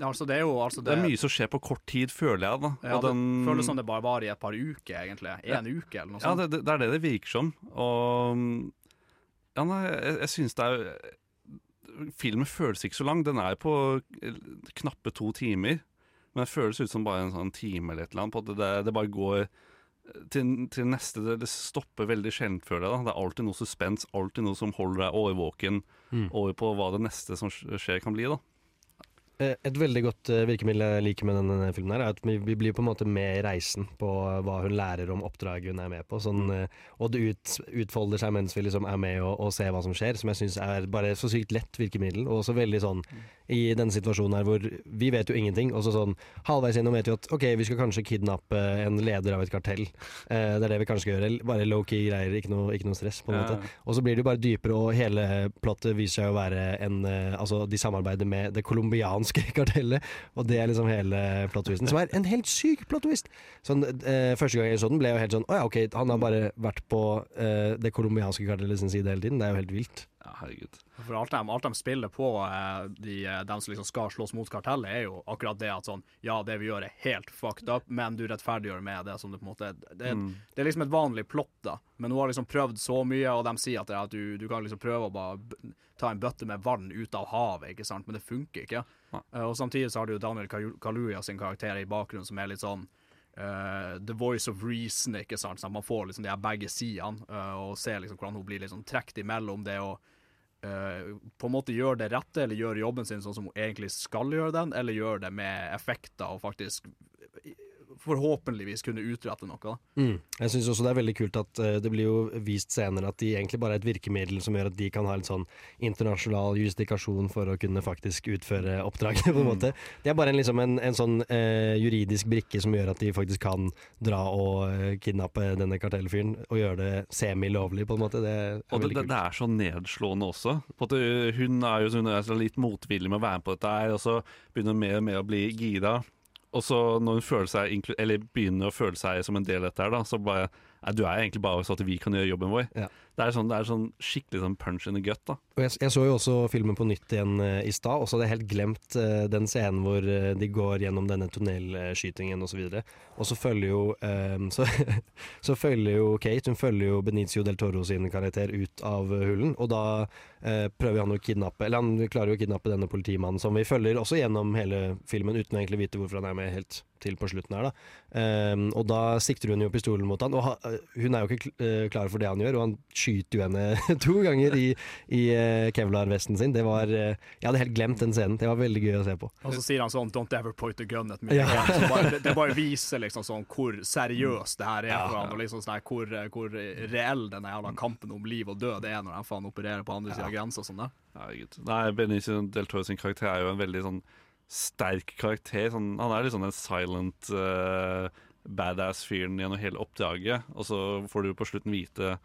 altså, det er jo altså, det er mye som skjer på kort tid, føler jeg. da Ja, det den- føles som det bare var i et par uker, egentlig. En uke, eller noe sånt. Ja, det, det er det det virker som. Og Ja, nei, jeg, jeg syns det er Filmen føles ikke så lang. Den er på eh, knappe to timer. Men det føles ut som bare en sånn time eller et eller annet. På at det, det bare går til, til neste det, det stopper veldig sjelden, føler jeg. da Det er alltid noe suspens, alltid noe som holder deg overvåken Mm. over på hva det neste som skjer, kan bli. da Eh, Et veldig godt eh, virkemiddel jeg liker med denne filmen, her er at vi, blir på en måte med i reisen på hva hun lærer om oppdraget hun er med på. Sånn, eh, og det ut, utfolder seg mens vi liksom er med og, og ser hva som skjer, som jeg syns er bare så sykt lett virkemiddel. Og også veldig sånn i denne situasjonen her hvor vi vet jo ingenting, og så sånn halvveis innom vet vi at ok, vi skal kanskje kidnappe en leder av et kartell. Eh, det er det vi kanskje skal gjøre. Bare low-key greier, ikke noe, ikke noe stress, på en Ja. måte. Og så blir det jo bare dypere, og hele plottet viser seg å være en eh, Altså, de samarbeider med det colombianske kartellet, og det er liksom hele plot-twisten. Som er en helt syk plot-twist! Sånn, eh, første gang jeg så den, ble jeg jo helt sånn Å ja, ok, han har bare vært på eh, det colombianske kartellet sin side hele tiden. Det er jo helt vilt. Ja, herregud. For alt de, alt de spiller på, eh, de, eh, som liksom skal slåss mot kartellet, er jo akkurat det at sånn Ja, det vi gjør er helt fucked up, men du rettferdiggjør med det som det på en måte Det, er- Mm. det er liksom et vanlig plott, da. Men hun har liksom prøvd så mye, og de sier at, det er at du, du kan liksom prøve å bare ta en bøtte med vann ut av havet, ikke sant, men det funker ikke. Eh, og samtidig så har du jo Daniel Kalu- Kaluuya sin karakter i bakgrunnen som er litt sånn uh, the voice of reason, ikke sant. Så man får liksom de her begge sidene, uh, og ser liksom hvordan hun blir liksom trukket imellom det å på en måte gjøre det rette, eller gjøre jobben sin sånn som hun egentlig skal gjøre den, eller gjøre det med effekter og faktisk forhåpentligvis kunne utrette noe. da. Mm. Jeg syns også det er veldig kult at uh, det blir jo vist senere at de egentlig bare er et virkemiddel som gjør at de kan ha en sånn internasjonal jurisdikasjon for å kunne faktisk utføre oppdraget, på en Mm. måte. Det er bare en, liksom en, en sånn uh, juridisk brikke som gjør at de faktisk kan dra og eh, kidnappe denne kartellfyren og gjøre det semi-lovlig, på en måte. Det er Og det, veldig det, kult. det er så nedslående også. På at hun er jo hun er litt motvillig med å være med på dette her, og så begynner hun mer og mer å bli gira. Og så når hun begynner å føle seg som en del av dette, her da, så bare Nei, du er egentlig bare så at vi kan gjøre jobben vår. Det, er sånn, det er sånn skikkelig sånn punch in the gut. da Og jeg, jeg så jo også filmen på nytt igjen uh, i stad, og så hadde jeg helt glemt uh, den scenen hvor uh, de går gjennom denne tunnelskytingen osv. Og, så og så følger jo eh, så, så følger jo Kate Hun følger jo Benicio del Toro sin karakter ut av hullen, og da prøver han å kidnappe Eller han klarer jo å kidnappe denne politimannen, som vi følger også gjennom hele filmen, uten å egentlig vite hvorfor han er med helt til på slutten her, da. Eh, og da sikter hun jo pistolen mot han, og ha, hun er jo ikke kl- klar for det han gjør, og han skyter jo henne to ganger i, i kevlarvesten kevlar-vesten sin. Det var eh, Jeg hadde helt glemt den scenen. Det var veldig gøy å se på. Og så sier han sånn 'don't ever point a gun at me'. Ja. bare, det, det bare viser liksom sånn hvor seriøst det her er Ja, for han, og liksom sånn her hvor, hvor reell den jævla kampen om liv og død er når han faen opererer på andre siden av grensa og sånn. Nei, Benicio del Toro sin karakter er jo en veldig sånn sterk karakter. Sånn, han er litt sånn en silent uh, badass-fyren gjennom hele oppdraget. Og så får du på slutten vite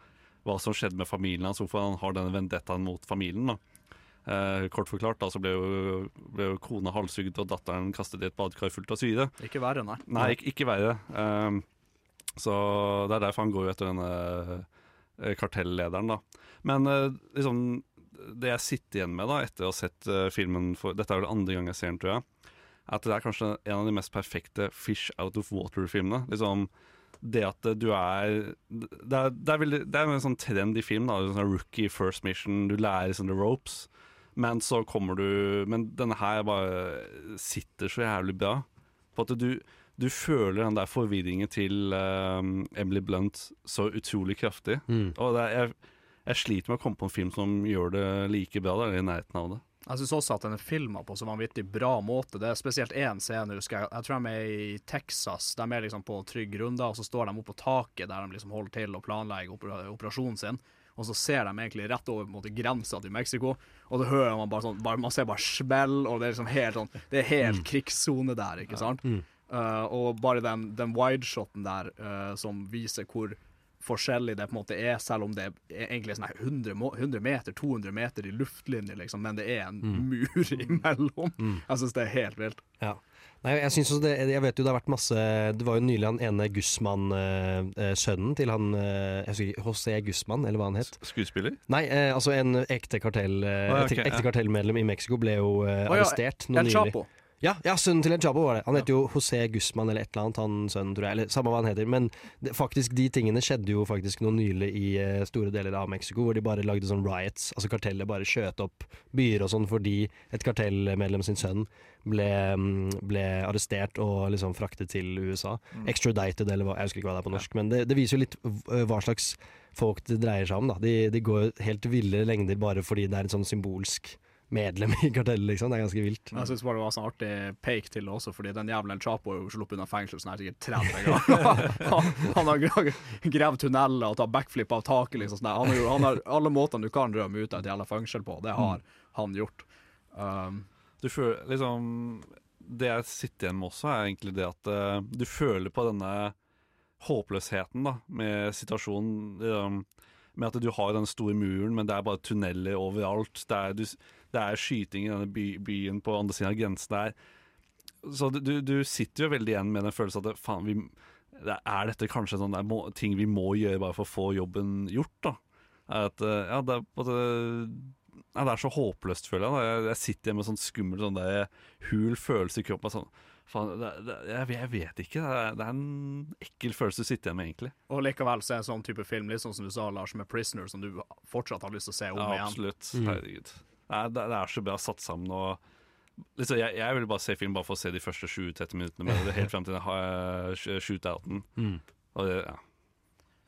hva som skjedde med familien hans, hvorfor han har denne vendettaen mot familien. Eh, kort forklart da, så ble jo, ble jo kona halshugd og datteren kastet i et badekar fullt av syre. Ikke verre, nei. Nei, ikke, ikke verre. Eh, så det er derfor han går etter denne eh, kartellederen, da. Men eh, liksom det jeg sitter igjen med da etter å ha sett eh, filmen for, Dette er vel andre gang jeg ser den, tror jeg. At det er kanskje en av de mest perfekte fish out of water-filmene. Liksom det at du er Det er, det er, veldig, det er en sånn trend i film. da sånn Rookie first mission, du lærer sånn the ropes. Men så kommer du Men denne her bare sitter så jævlig bra. På at du, du føler den der forvirringen til um, Emily Blunt så utrolig kraftig. Mm. Og er, jeg, jeg sliter med å komme på en film som gjør det like bra, da, eller i nærheten av det. Jeg syns også at den er filma på så vanvittig bra måte. Det er spesielt én scene, husker jeg. Jeg tror de er i Texas. De er liksom på trygg runde, og så står de oppe på taket der de liksom holder til å planlegge opera operasjonen sin. Og så ser de egentlig rett over på måte grensa til Mexico, og da hører man bare sånn bare, Man ser bare smell, og det er liksom helt sånn Det er helt krigssone der, ikke sant? Mm. Uh, og bare den, den wideshoten der uh, som viser hvor forskjellig det på en måte er, selv om det er egentlig er 100, 100 meter, 200 meter i luftlinje, liksom, men det er en Mm. mur imellom. Mm. Jeg syns det er helt vilt. Ja. Nei, jeg, synes også det, jeg vet jo det har vært masse Det var jo nylig han ene Guzman-sønnen til han eh, José Guzman, eller hva han het. Skuespiller? Nei, eh, altså en ekte, kartell, eh, ja, et ekte ja. kartellmedlem i Mexico ble jo eh, ja, arrestert nå El nylig. Chapo. Ja, ja, sønnen til El Chapo var det. Han heter jo José Guzman eller et eller annet, han sønnen, tror jeg. Eller samme hva han heter. Men det, faktisk, de tingene skjedde jo faktisk noe nylig i eh, store deler av Mexico, hvor de bare lagde sånn riots. Altså kartellet bare skjøt opp byer og sånn fordi et kartellmedlem sin sønn ble, mm, ble arrestert og liksom fraktet til USA. Mm. Extradited, eller hva, jeg husker ikke hva det er på norsk. Men det, det viser jo litt hva slags folk det dreier seg om. da. De, de går helt ville lengder bare fordi det er en sånn symbolsk medlem i kartellet, liksom. Det er ganske vilt. Jeg syns bare det var sånn artig peik til det også, fordi den jævla El Chapo er jo sluppet unna fengsel sånn her sikkert 30 ganger. han, han har gra- gravd tunneler og tatt backflip av taket, liksom. Sånn han, har han har alle måtene du kan rømme ut av et jævla fengsel på, det har han gjort. Um, Du føler liksom Det jeg sitter igjen med også, er egentlig det at uh, du føler på denne håpløsheten da med situasjonen. Um, med at du har den store muren, men det er bare tunneler overalt. Det er, du, det er skyting i denne by, byen på andre siden av grensen der. Så du, du sitter jo veldig igjen med den følelsen at faen, vi, er dette kanskje sånn det er må, ting vi må gjøre bare for å få jobben gjort? da? At, eh, ja, det, er på ja, det er så håpløst, føler jeg. da. Jeg, jeg sitter hjemme med sånn skummel sånn der, hul følelse i kroppen. Sånn, faen, det, det, jeg, jeg vet ikke. Det er, det er en ekkel følelse du sitter igjen med, egentlig. og likevel så er en sånn type film, litt sånn som du sa, Lars, med 'Prisoner', som du fortsatt har lyst til å se om Ja, igjen. absolutt. Mm. Herregud. Det er, det, det er så bra satt sammen. og liksom, jeg, jeg vil bare se film bare for å se de første 20-30 minuttene med det, helt frem til sh- shootouten. Mm. Og det, ja.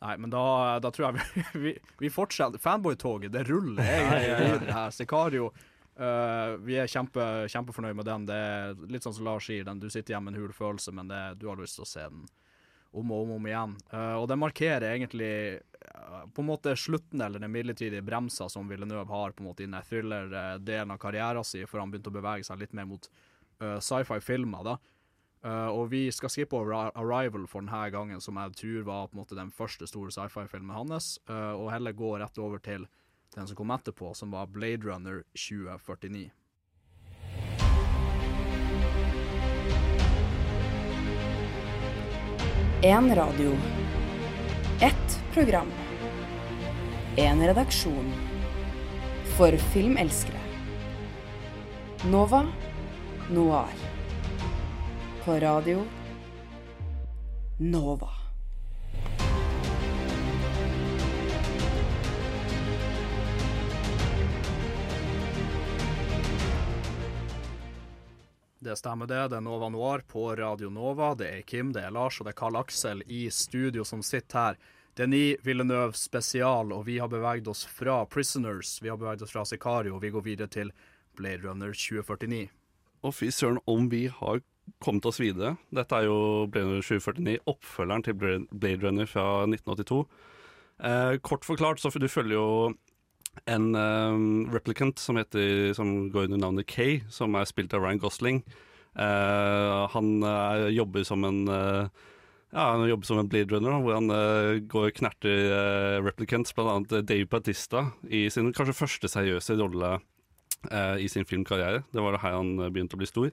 Nei, men da, da tror jeg vi, vi, vi fortsetter. Fanboy-toget, det ruller egentlig videre her. Sicario, Uh, vi er kjempe, kjempefornøyd med den. Det er litt sånn som Lars sier, den, du sitter hjemme med en hul følelse, men det, du har lyst til å se den om og om, og om igjen. Uh, og det markerer egentlig eh, på en måte slutten, eller den midlertidige bremsa som Villeneuve har på en måte i den thriller-delen av karrieren sin, for han begynte å bevege seg litt mer mot uh, sci-fi-filmer. da. Uh, og vi skal skippe over 'Arrival' for denne gangen, som jeg tror var på en måte den første store sci-fi-filmen hans, uh, og heller gå rett over til den som kom etterpå, som var 'Blade Runner 2049'. En radio. Ett program. En redaksjon. For filmelskere. Nova Noir. På radio Nova. Det stemmer det. Det er Nova Noir på Radio Nova. Det er Kim, det er Lars og det er Karl Aksel i studio som sitter her. Denis Villeneuve spesial, og vi har beveget oss fra Prisoners, vi har beveget oss fra Sicario, og vi går videre til Blade Runner 2049. Og fy søren om vi har kommet oss videre. Dette er jo Blade Runner 2049, oppfølgeren til Blade Runner fra 1982. Eh, kort forklart, så du følger jo en um, replicant som, heter, som går under navnet Kay, som er spilt av Ryan Gosling. Uh, han uh, jobber som en uh, ja, han jobber som en Blade Runner, hvor han går og knerter replicants, annet Dave Batista, i sin kanskje første seriøse rolle i sin filmkarriere. Det var her han begynte å bli stor.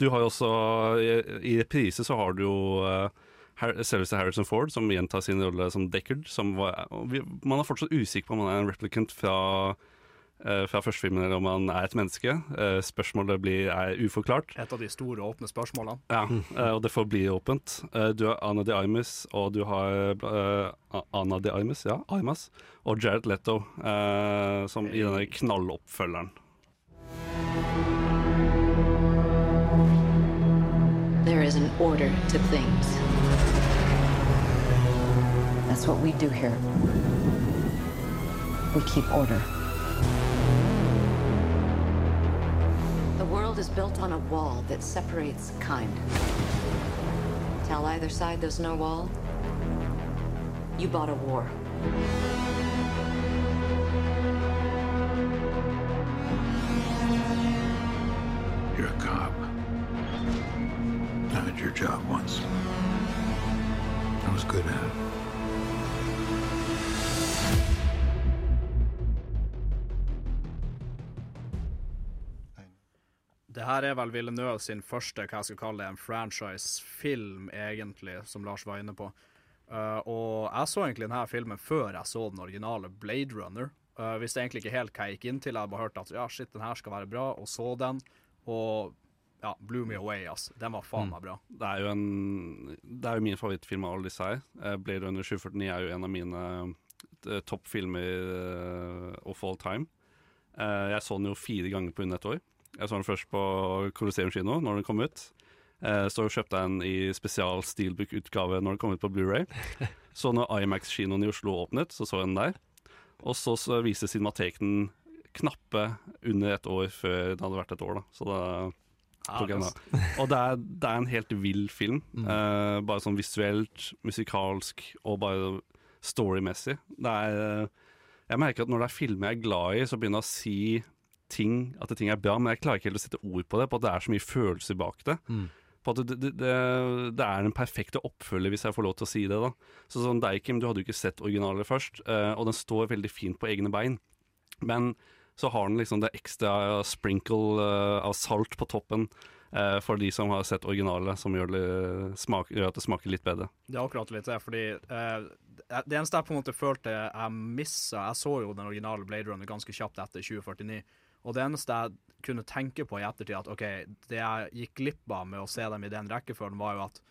Du har jo også, i, i reprise så har du jo uh, selveste Harrison Ford, som gjentar sin rolle som Deckard. Som var, vi, man er fortsatt usikker på om han er en replicant fra, uh, fra første filmen, eller om han er et menneske. Uh, spørsmålet blir, er uforklart. Et av de store åpne spørsmålene. Ja, uh, og det forblir åpent. Du har Anna de Armas, og du har Anna de Imus, ja, Imas, og Jared Leto, eh, som i denne knalloppfølgeren. There is an order to things. That's what we do here. We keep order. The world is built on a wall that separates kind. Tell either side there's no wall. You bought a war. You're a cop. I had your job once. I was good at it. Det her er vel Villeneuve sin første hva jeg skal kalle det, en franchise-film, egentlig, som Lars var inne på. Uh, og jeg så egentlig denne filmen før jeg så den originale Blade Runner. Uh, visste egentlig ikke helt hva jeg gikk inn til. Jeg bare hørte at ja, shit, den her skal være bra, og så den. Og ja, blew me away, ass. Den var faen meg bra. Det er jo en Det er jo min favorittfilm av alle disse her. Eh, Blade Runner 749 er jo en av mine toppfilmer of all time. Jeg så den jo fire ganger på under et år. Jeg så den først på Colosseum kino når den kom ut. Eh, så kjøpte jeg den i spesial steelbook-utgave når den kom ut på Blu-ray Så når Imax-kinoen i Oslo åpnet, så så jeg den der. Og så, så viste Cinemateken knappe under et år før det hadde vært et år, da. Så da tok jeg den da. Og det er, det er en helt vill film. Mm. Eh, bare sånn visuelt, musikalsk og bare storymessig. Det er eh, Jeg merker at når det er filmer jeg er glad i, så begynner jeg å si ting, at ting er bra, men jeg klarer ikke helt å sette ord på det, på at det er så mye følelser bak det. Mm. På at det, det, det, det er den perfekte oppfølger, hvis jeg får lov til å si det. da Så sånn Deichim, du hadde jo ikke sett originalet først, eh, og den står veldig fint på egne bein. Men så har den liksom det ekstra sprinkle eh, av salt på toppen eh, for de som har sett originalet, som gjør, det smak, gjør at det smaker litt bedre. Det er akkurat litt det, fordi eh, det eneste jeg på en måte følte jeg missa Jeg så jo den originale Blade Runner ganske kjapt etter 2049, og det eneste jeg kunne tenke på i ettertid, at OK, det jeg gikk glipp av med å se dem i den rekkefølgen, var jo at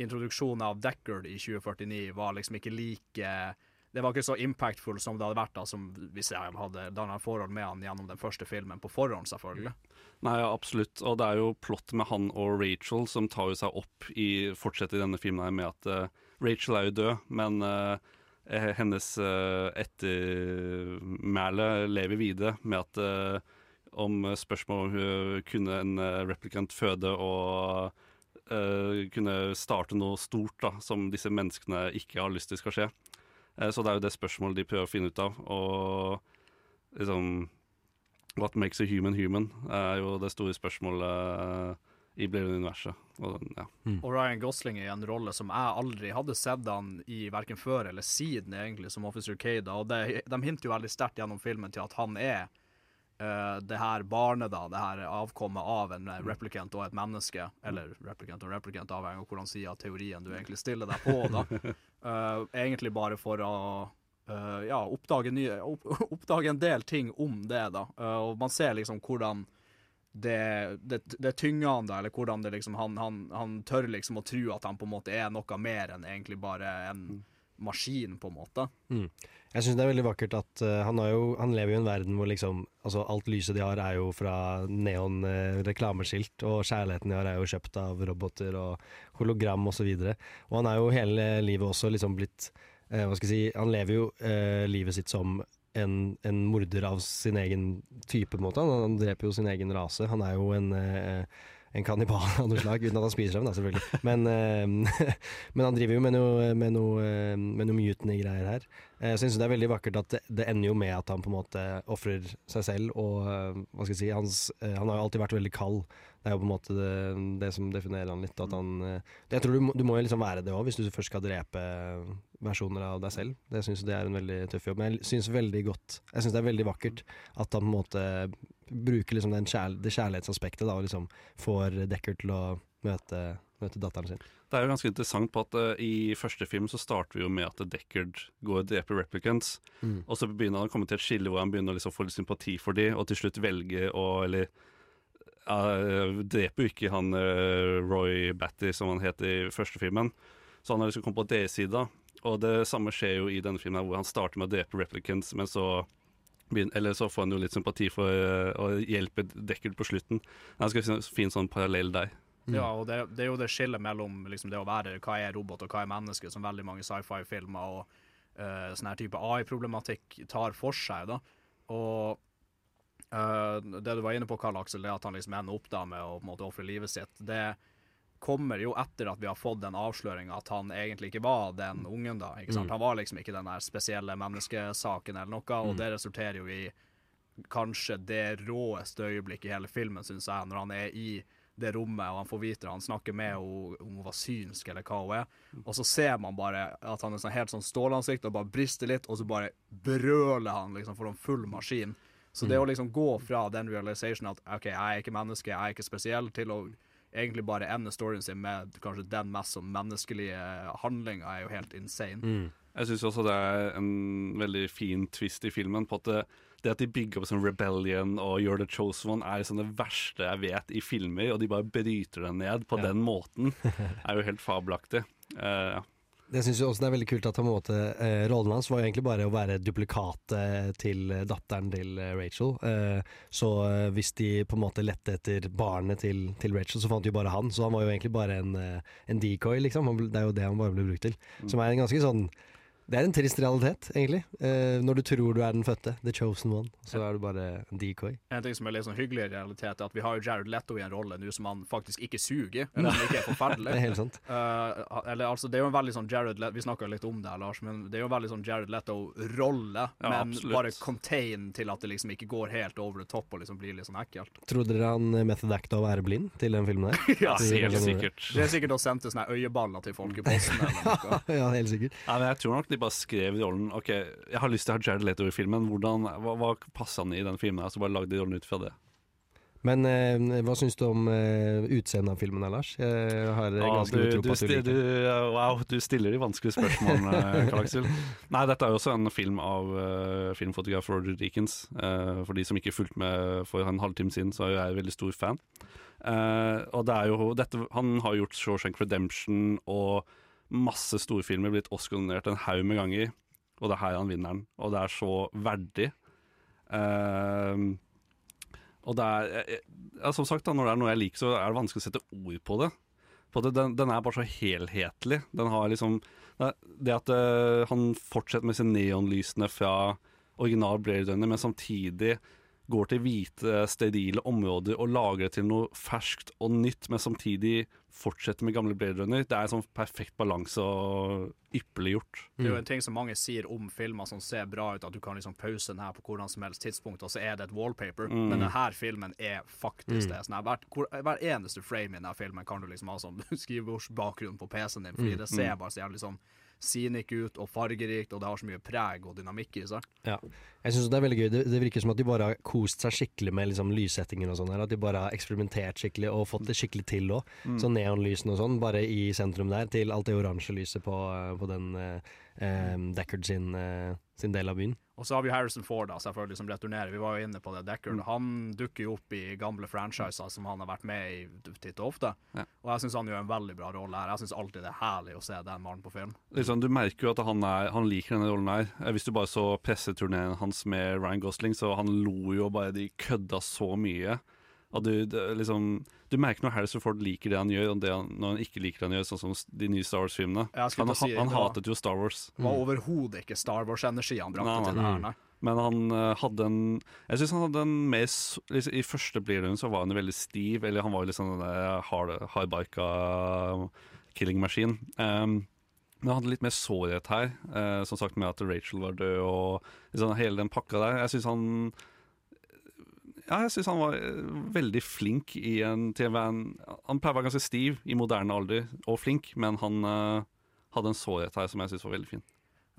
introduksjonen av Deckard i 2049 var liksom ikke like det var ikke så impactful som det hadde vært da, som hvis jeg hadde danna forhold med han gjennom den første filmen, på forhånd, selvfølgelig. Nei, ja, absolutt. Og det er jo plott med han og Rachel som tar jo seg opp i Fortsetter i denne filmen med at uh, Rachel er jo død, men uh, hennes uh, ettermæle lever videre med at uh, om spørsmål om hun kunne en replicant føde og kunne starte noe stort da, som disse menneskene ikke har lyst til skal skje. Så det er jo det spørsmålet de prøver å finne ut av. Og liksom What makes a human human er jo det store spørsmålet i Blade-universet. Og, ja. mm. og Ryan Gosling er i en rolle som jeg aldri hadde sett han i verken før eller siden, egentlig, som Officer Kada. og det, De hinter jo veldig sterkt gjennom filmen til at han er uh, det her barnet, da, det her avkommet av en replicant og et menneske. Eller replicant og replicant, avhengig av hvordan sida teorien du egentlig stiller deg på. da. Uh, egentlig bare for å uh, ja, oppdage, nye, opp, oppdage, en del ting om det, da. og man ser liksom hvordan det, det, det tynger han, da, eller hvordan det liksom han, han, han, tør liksom å tro at han på en måte er noe mer enn egentlig bare en maskin, på en måte. Mm. Jeg syns det er veldig vakkert at uh, han, jo, han, lever jo i en verden hvor liksom altså alt lyset de har er jo fra neon uh, reklameskilt, og kjærligheten de har er jo kjøpt av roboter og hologram osv. Og, så og han er jo hele livet også liksom blitt uh, Hva skal jeg si Han lever jo livet sitt som en, en, morder av sin egen type, på en måte. Han, han, dreper jo sin egen rase. Han er jo en, en kannibal av noe slag, uten at han spiser dem, da, selvfølgelig. Men, men han driver jo med noe, med noe, med noe mutiny-greier her. Jeg syns det er veldig vakkert at det, det, ender jo med at han på en måte ofrer seg selv, og hva skal jeg si hans, Han har jo alltid vært veldig kald. Det er jo på en måte det, det som definerer han litt. At han, jeg tror du du må jo liksom være det òg, hvis du først skal drepe versjoner av deg selv. Det syns jeg er en veldig tøff jobb. Men jeg syns Jeg syns det er veldig vakkert at han på en måte bruker liksom kjær, det kjærlighetsaspektet da, og liksom får Decker til å møte, møte datteren sin. Det er jo ganske interessant på at uh, i første film så starter vi jo med at Deckard går og dreper replicants, mm. og så begynner han å komme til et skille hvor han begynner å liksom få litt sympati for de, og til slutt velge å Eller uh, dreper jo ikke han uh, Roy Batty, som han het i første filmen, så han har liksom kommet på deres side. Og det samme skjer jo i denne filmen, hvor han starter med å drepe replicants, men så eller så får han jo litt sympati for å hjelpe Deckard på slutten. Han skal finne sånn parallell der. Ja, og det, det er jo det skillet mellom liksom, det å være hva er robot og hva er menneske, som veldig mange sci-fi-filmer og uh, sånn her type AI-problematikk tar for seg. da. Og uh, det du var inne på, Karl Aksel, det at han liksom ender opp da med å på en måte ofre livet sitt, det kommer jo etter at vi har fått den avsløringa at han egentlig ikke var den ungen. da, ikke sant? Mm. Han var liksom ikke den der spesielle menneskesaken eller noe, og Mm. det resulterer jo i kanskje det råeste øyeblikket i hele filmen, syns jeg, når han er i det rommet og han får vite det. Han snakker med henne om hun var synsk eller hva hun er, og så ser man bare at han er sånn helt sånn stålansikt og bare brister litt, og så bare brøler han liksom for en full maskin. Så det Mm. å liksom gå fra den realizationen at OK, jeg er ikke menneske, jeg er ikke spesiell, til å egentlig bare ender storyen sin med kanskje den mest sånn menneskelige handlinga, er jo helt insane. Mm. Jeg syns også det er en veldig fin twist i filmen. på at det, det at de bygger opp sånn rebellion og You're the chosen one, er liksom det verste jeg vet i filmer. Og de bare bryter det ned på Ja. den måten. er jo helt fabelaktig. Uh, ja. Jeg syns også det er veldig kult at på en måte, eh, rollen hans var jo egentlig bare å være duplikatet til eh, datteren til eh, Rachel. Eh, så eh, hvis de på en måte lette etter barnet til, til Rachel, så fant de jo bare han. Så han var jo egentlig bare en, en decoy, liksom. Det er jo det han bare ble brukt til. Som er en ganske sånn Det er en trist realitet, egentlig. Eh, når du tror du er den fødte, the chosen one, så er du bare en decoy. En ting som er litt sånn hyggelig i realitet, er at vi har jo Jared Leto i en rolle nå som han faktisk ikke suger. Eller som ikke er forferdelig. Det er helt sant. Uh, eller altså, det er jo en veldig sånn Jared Leto Vi snakka litt om det, Lars, men det er jo en veldig sånn Jared Leto-rolle. Ja, men absolutt. bare contain til at det liksom ikke går helt over the top og liksom blir litt sånn ekkelt. Trodde dere han method acta å være blind til den filmen der? Ja, helt sikkert. Det er sikkert å sendte sånne øyeballer til folk i posten eller noe. ja, helt sikkert. Ja, men jeg tror nok de bare skrev rollen OK, jeg har lyst til å ha Jared Leto i filmen. Hvordan, hva, hva passer han i den filmen? Altså Så bare lagde rollen ut fra det. Men eh, hva syns du om eh, utseendet av filmen Lars? Jeg har Ah, ganske god tro du, på at du liker den. wow, du stiller de vanskelige spørsmålene, Karl Aksel. Nei, dette er jo også en film av uh, filmfotograf Roger Deakins. Uh, for de som ikke fulgte med for en halvtime siden, så er jeg veldig stor fan. Uh, og det er jo dette, Han har gjort Shawshank Redemption og masse storfilmer, blitt Oscar-nominert en haug med ganger. Og det er her han vinner den. Og det er så verdig. Uh, og det er ja, Som sagt, da, når det er noe jeg liker, så er det vanskelig å sette ord på det. For det den, den er bare så helhetlig. Den har liksom det at uh, han fortsetter med sine neonlysene fra original Blade Runner, men samtidig går til hvite, sterile områder og lager det til noe ferskt og nytt, men samtidig fortsetter med gamle Blade Runner. Det er en sånn perfekt balanse og ypperlig gjort. Det er jo en ting som mange sier om filmer som ser bra ut, at du kan liksom pause den her på hvordan som helst tidspunkt, og så er det et wallpaper. Mm. Men denne filmen er faktisk Mm. det. Sånn her, hver, hver eneste frame i denne filmen kan du liksom ha som skrivebordsbakgrunn på PC-en din, fordi Mm. det ser Mm. bare så jævlig sånn scenic ut og fargerikt, og det har så mye preg og dynamikk i seg. Ja. Jeg synes det er veldig gøy. Det, det virker som at de bare har kost seg skikkelig med liksom, lyssettinger og sånn her. At de bare har eksperimentert skikkelig og fått det skikkelig til òg. Mm. Så neonlysene og sånn, bare i sentrum der, til alt det oransje lyset på, eh, på den eh, eh, Deckard sin, eh, sin del av byen. Og så har vi Harrison Ford, da, selvfølgelig, som returnerer. Vi var jo inne på det. Deckard Mm. han dukker jo opp i gamle franchiser som han har vært med i titt og ofte. Ja. Og jeg syns han gjør en veldig bra rolle her. Jeg syns alltid det er herlig å se den mannen på film. Liksom, du merker jo at han, er, han liker denne rollen her. Eh, Hvis du bare så presseturneen hans med Ryan Gosling, så han lo jo bare De kødda så mye. Og du, det, liksom, du merker når Harrison Ford liker det han gjør, og det han, når han ikke liker det han gjør, sånn som de nye Star Wars-filmene. Han, si, han hatet jo Star Wars. Det var overhodet ikke Star Wars-energi han brakte til det her, nei. Men han eh, hadde en Jeg syns han hadde en mer liksom, I første Runner så var han veldig stiv, eller han var sånn den hard, hardbika killing machine. Um, men han hadde litt mer sårhet her, uh, som sagt med at Rachel var død og liksom, hele den pakka der. Jeg syns han Ja, jeg syns han var eh, veldig flink i en, tv-en. Han pleier å være ganske stiv i moderne alder, og flink, men han uh, hadde en sårhet her som jeg syns var veldig fin.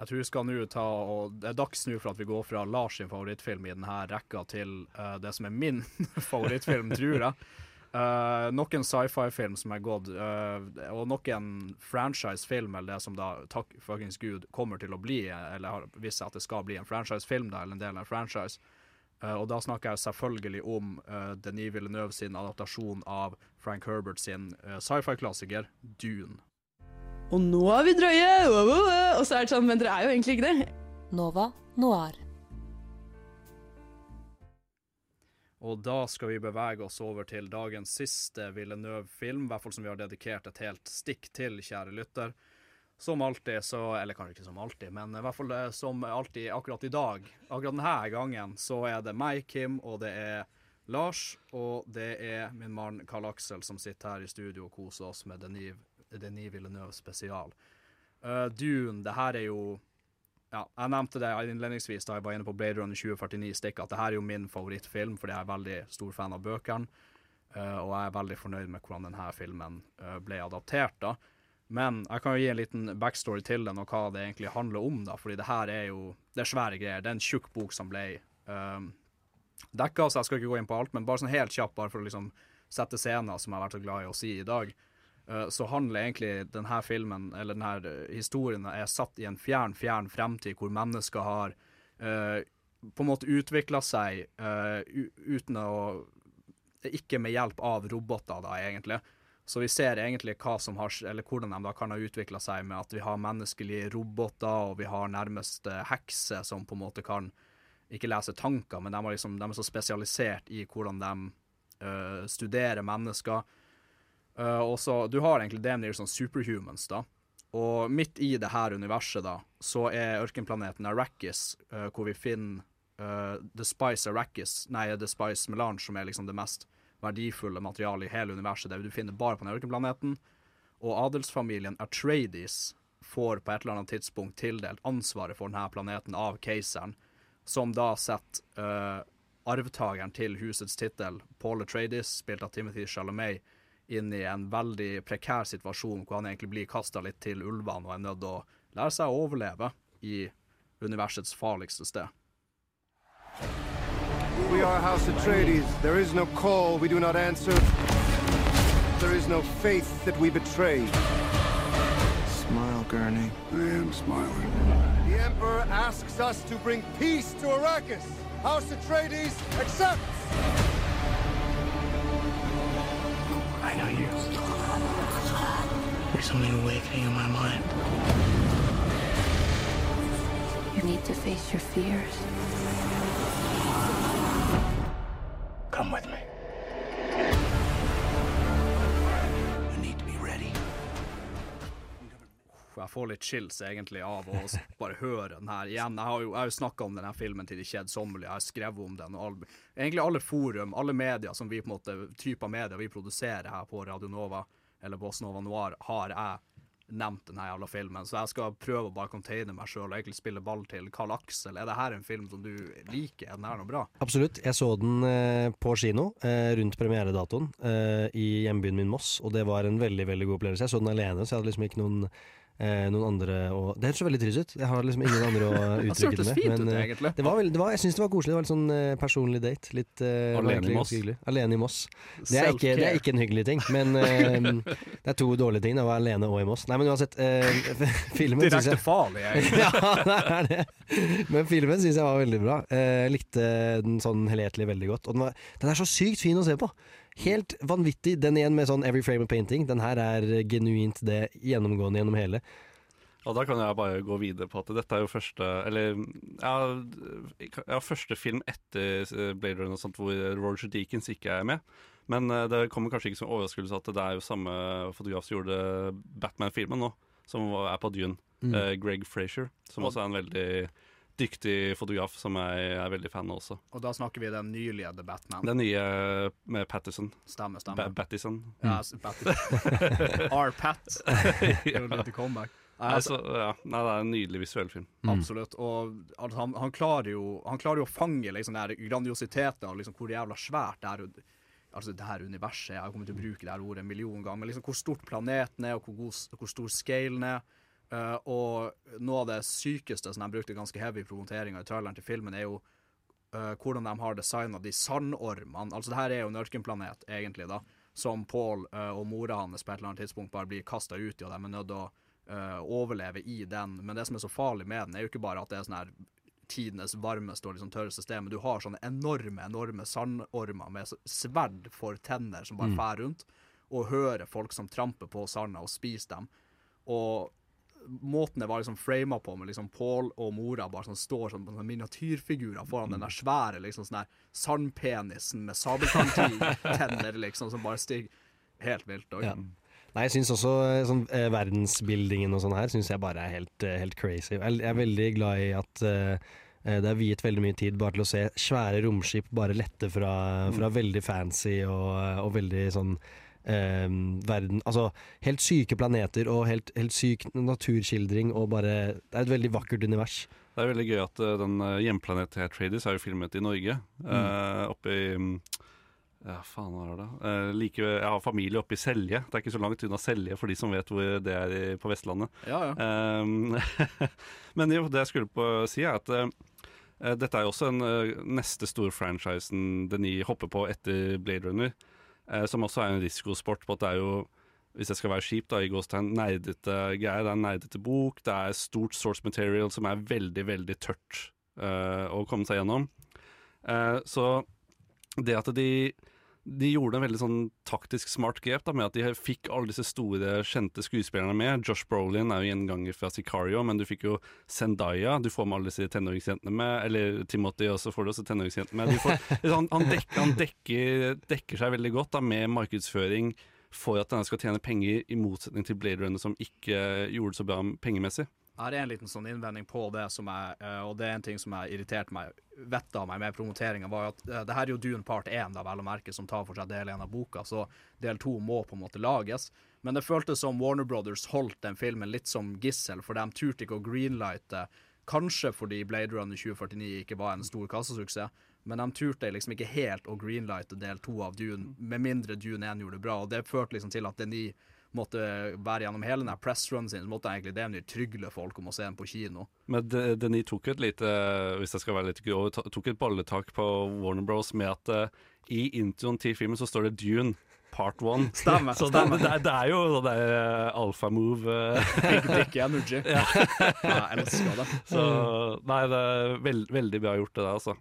Jeg tror vi skal nå ta og Det er dags nå for at vi går fra Lars sin favorittfilm i denne rekka til uh, det som er min favorittfilm, tror jeg. Uh, nok en sci-fi-film som er gått, uh, og nok en franchise-film, eller det som da, takk fuckings gud, kommer til å bli, eller har vist seg at det skal bli en franchise-film, eller en del av en franchise. Eh, og da snakker jeg selvfølgelig om uh, Denis Villeneuve sin adaptasjon av Frank Herbert sin eh, sci-fi-klassiker Dune. Og nå er vi drøye! wow, wow, wow. Og så er det sånn, men dere er jo egentlig ikke det. Nova Noir. Og da skal vi bevege oss over til dagens siste Villeneuve-film, i hvert fall som vi har dedikert et helt stikk til, kjære lytter. Som alltid, så Eller kanskje ikke som alltid, men i hvert fall eh, som alltid akkurat i dag. Akkurat denne gangen så er det meg, Kim, og det er Lars, og det er min mann Karl Aksel som sitter her i studio og koser oss med Denis, Denis Villeneuve spesial. Uh, Dune, det her er jo ja, jeg nevnte det innledningsvis da jeg var inne på Blade Runner 2049 Stikk, at det her er jo min favorittfilm, fordi jeg er veldig stor fan av bøkene. Uh, og jeg er veldig fornøyd med hvordan denne filmen uh, ble adaptert. da. Men jeg kan jo gi en liten backstory til den, og hva det egentlig handler om. da, fordi det her er jo det er svære greier. Det er en tjukk bok som ble um, dekka, så jeg skal ikke gå inn på alt, men bare sånn helt kjapt, bare for å liksom sette scener, som jeg har vært så glad i å si i dag. Uh, så handler egentlig denne filmen, eller denne historien, er satt i en fjern, fjern fremtid hvor mennesker har uh, på en måte utvikla seg uh, uten å Ikke med hjelp av roboter, da, egentlig. Så vi ser egentlig hva som har, eller hvordan de da kan ha utvikla seg med at vi har menneskelige roboter, og vi har nærmest hekser som på en måte kan ikke lese tanker, men de er, liksom, de er så spesialisert i hvordan de uh, studerer mennesker. Uh, og så, Du har egentlig det med sånn superhumans, da. Og midt i det her universet, da, så er ørkenplaneten Arrakis, uh, hvor vi finner The Spice Arrakis, nei, The Spice Melange, som er liksom det mest verdifulle materialet i hele universet. Det du finner bare på den ørkenplaneten. Og adelsfamilien Atreides får på et eller annet tidspunkt tildelt ansvaret for denne planeten av keiseren som da setter uh, arvtakeren til husets tittel, Paul Atreides, spilt av Timothy Chalamet, inn i en veldig prekær situasjon hvor han egentlig blir kasta litt til ulvene og er nødt til å lære seg å overleve i universets farligste sted. We are House Atreides. There is no call we do not answer. There is no faith that we betray. Smile, Gurney. I am smiling. The Emperor asks us to bring peace to Arrakis. House Atreides accepts. I know you. There's something awakening in my mind. You need to face your fears. Come with me. Jeg får litt chills egentlig av å bare høre den her igjen. Jeg har jo, jeg har jo snakka om denne filmen til de kjedsommelige, jeg har skrevet om den. og all, Egentlig alle forum, alle medier som vi på en måte, typer medier vi produserer her på Radio Nova, eller på Nova Noir, har jeg nevnt denne jævla filmen. Så jeg skal prøve å bare containe meg sjøl og egentlig spille ball til Karl Aksel. Er det her en film som du liker? Er den her noe bra? Absolutt. Jeg så den eh, på kino eh, rundt premieredatoen eh, i hjembyen min Moss, og det var en veldig veldig god opplevelse. Jeg så den alene, så jeg hadde liksom ikke noen eh, noen andre å Det høres så veldig trist ut. Jeg har liksom ingen andre å uttrykke det med. fint ut, eh, det var veldig, det var, jeg syns det var koselig. Det var litt sånn eh, personlig date. Litt, eh, Alene i Moss. Alene i Moss. Det er, ikke, det er ikke en hyggelig ting, men eh, det er to dårlige ting. Å være alene og i Moss. Nei, men uansett. eh, filmen synes Direkte farlig, jeg. ja, det er det. Men filmen syns jeg var veldig bra. Eh, Jeg likte den sånn helhetlig veldig godt. Og den, var, den er så sykt fin å se på. Helt vanvittig. Den igjen med sånn every frame of painting. Den her er genuint det gjennomgående gjennom hele. Og da kan jeg bare gå videre på at dette er jo første Eller ja, ja første film etter eh, Blade Runner og sånt hvor Roger Deakins ikke er med. Men eh, det kommer kanskje ikke som overraskelse at det er jo samme fotograf som gjorde Batman-filmen nå, som er på Dune. Mm. Eh, Greg Frazier, som også er en veldig dyktig fotograf som jeg er veldig fan av også. Og da snakker vi den nylige The Batman. Den nye med Pattison. Stemmer, stemmer. Ba Battison. Ja, Batman. R-Pat. Gjorde litt comeback. Nei, Altså, ja, nei, det er en nydelig visuell film. Absolutt. Og altså, han, han, klarer jo, han klarer jo å fange liksom, den grandiositeten av liksom, hvor jævla svært det er. altså, det her universet er. Jeg kommer til å bruke det her ordet en million ganger. Men liksom, hvor stort planeten er, og hvor, god, hvor stor scalen er. Eh, og noe av det sykeste som de brukte ganske heavy i promoteringa i traileren til filmen, er jo uh, hvordan de har designa de sandormene. Altså, det her er jo en ørkenplanet, egentlig, da. Som Paul uh, og mora hans på et eller annet tidspunkt bare blir kasta ut i, og de er nødt til å overleve i den. Men det som er så farlig med den, er jo ikke bare at det er sånn her tidenes varmeste og liksom tørreste sted, men du har sånne enorme enorme sandormer med sverd for tenner som bare Mm. fær rundt, og hører folk som tramper på sanda og spiser dem. Og måten det var liksom frama på, med liksom Paul og mora bare sånn står som sånn miniatyrfigurer foran den der svære liksom sånn der sandpenisen med sabeltanntenner, liksom, som bare stiger helt vilt. Og, Ja. Nei, jeg syns også eh, sånn, eh, verdensbildingen og sånn her Synes jeg bare er helt, eh, helt crazy. Jeg er veldig glad i at eh, eh, det er viet veldig mye tid bare til å se svære romskip bare lette fra, fra veldig fancy og, og veldig sånn eh, verden Altså helt syke planeter og helt, helt syk naturskildring og bare Det er et veldig vakkert univers. Det er veldig gøy at uh, den uh, hjemplaneten her, Atreides er jo filmet i Norge. eh, oppe i mm, Ja, faen hva er det? uh, like, jeg har familie oppe i Selje. Det er ikke så langt unna Selje for de som vet hvor det er i, på Vestlandet. Ja, ja. Eh, men jo, det jeg skulle på å si, er at eh, eh, dette er jo også en eh, neste store franchisen Denis hopper på etter Blade Runner, eh, som også er en risikosport på at det er jo hvis jeg skal være kjip, da, i gåstegn, nerdete greier. Det er en nerdete bok, det er stort source material som er veldig, veldig tørt uh, å komme seg gjennom. Uh, så det at de de gjorde en veldig sånn taktisk smart grep da, med at de fikk alle disse store, kjente skuespillerne med. Josh Brolin er jo gjenganger fra Sicario, men du fikk jo Zendaya. Du får med alle disse tenåringsjentene med. Eller Timothy også får du også tenåringsjentene med. Får, han, han, dekker, han dekker, dekker seg veldig godt da, med markedsføring for at denne skal tjene penger, i motsetning til Blade Runner, som ikke gjorde det så bra pengemessig. Har en liten sånn innvending på det, som jeg, eh, og det er en ting som jeg irriterte meg vettet av meg med promoteringa, var at eh, det her er jo Dune part 1, da, vel å merke, som tar for seg del 1 av boka, så del 2 må på en måte lages. Men det føltes som Warner Brothers holdt den filmen litt som gissel, for de turte ikke å greenlighte, kanskje fordi Blade Runner 2049 ikke var en stor kassasuksess, men de turte liksom ikke helt å greenlighte del 2 av Dune, med mindre Dune 1 gjorde det bra, og det førte liksom til at Denis måtte være gjennom hele den pressrunen sin, så måtte jeg egentlig Demny trygle folk om å se den på kino. Men De- Denis tok et lite, hvis jeg skal være litt grov, tok et balletak på Warner Bros. med at uh, i introen til filmen så står det Dune. Part one. Stemmer, så stemmer. Det, det, er- er jo det der uh, alfa-move. eh. Big dick energy. ja. Ja, jeg elsker det. Så nei, det er veld, veldig bra gjort, det der, altså.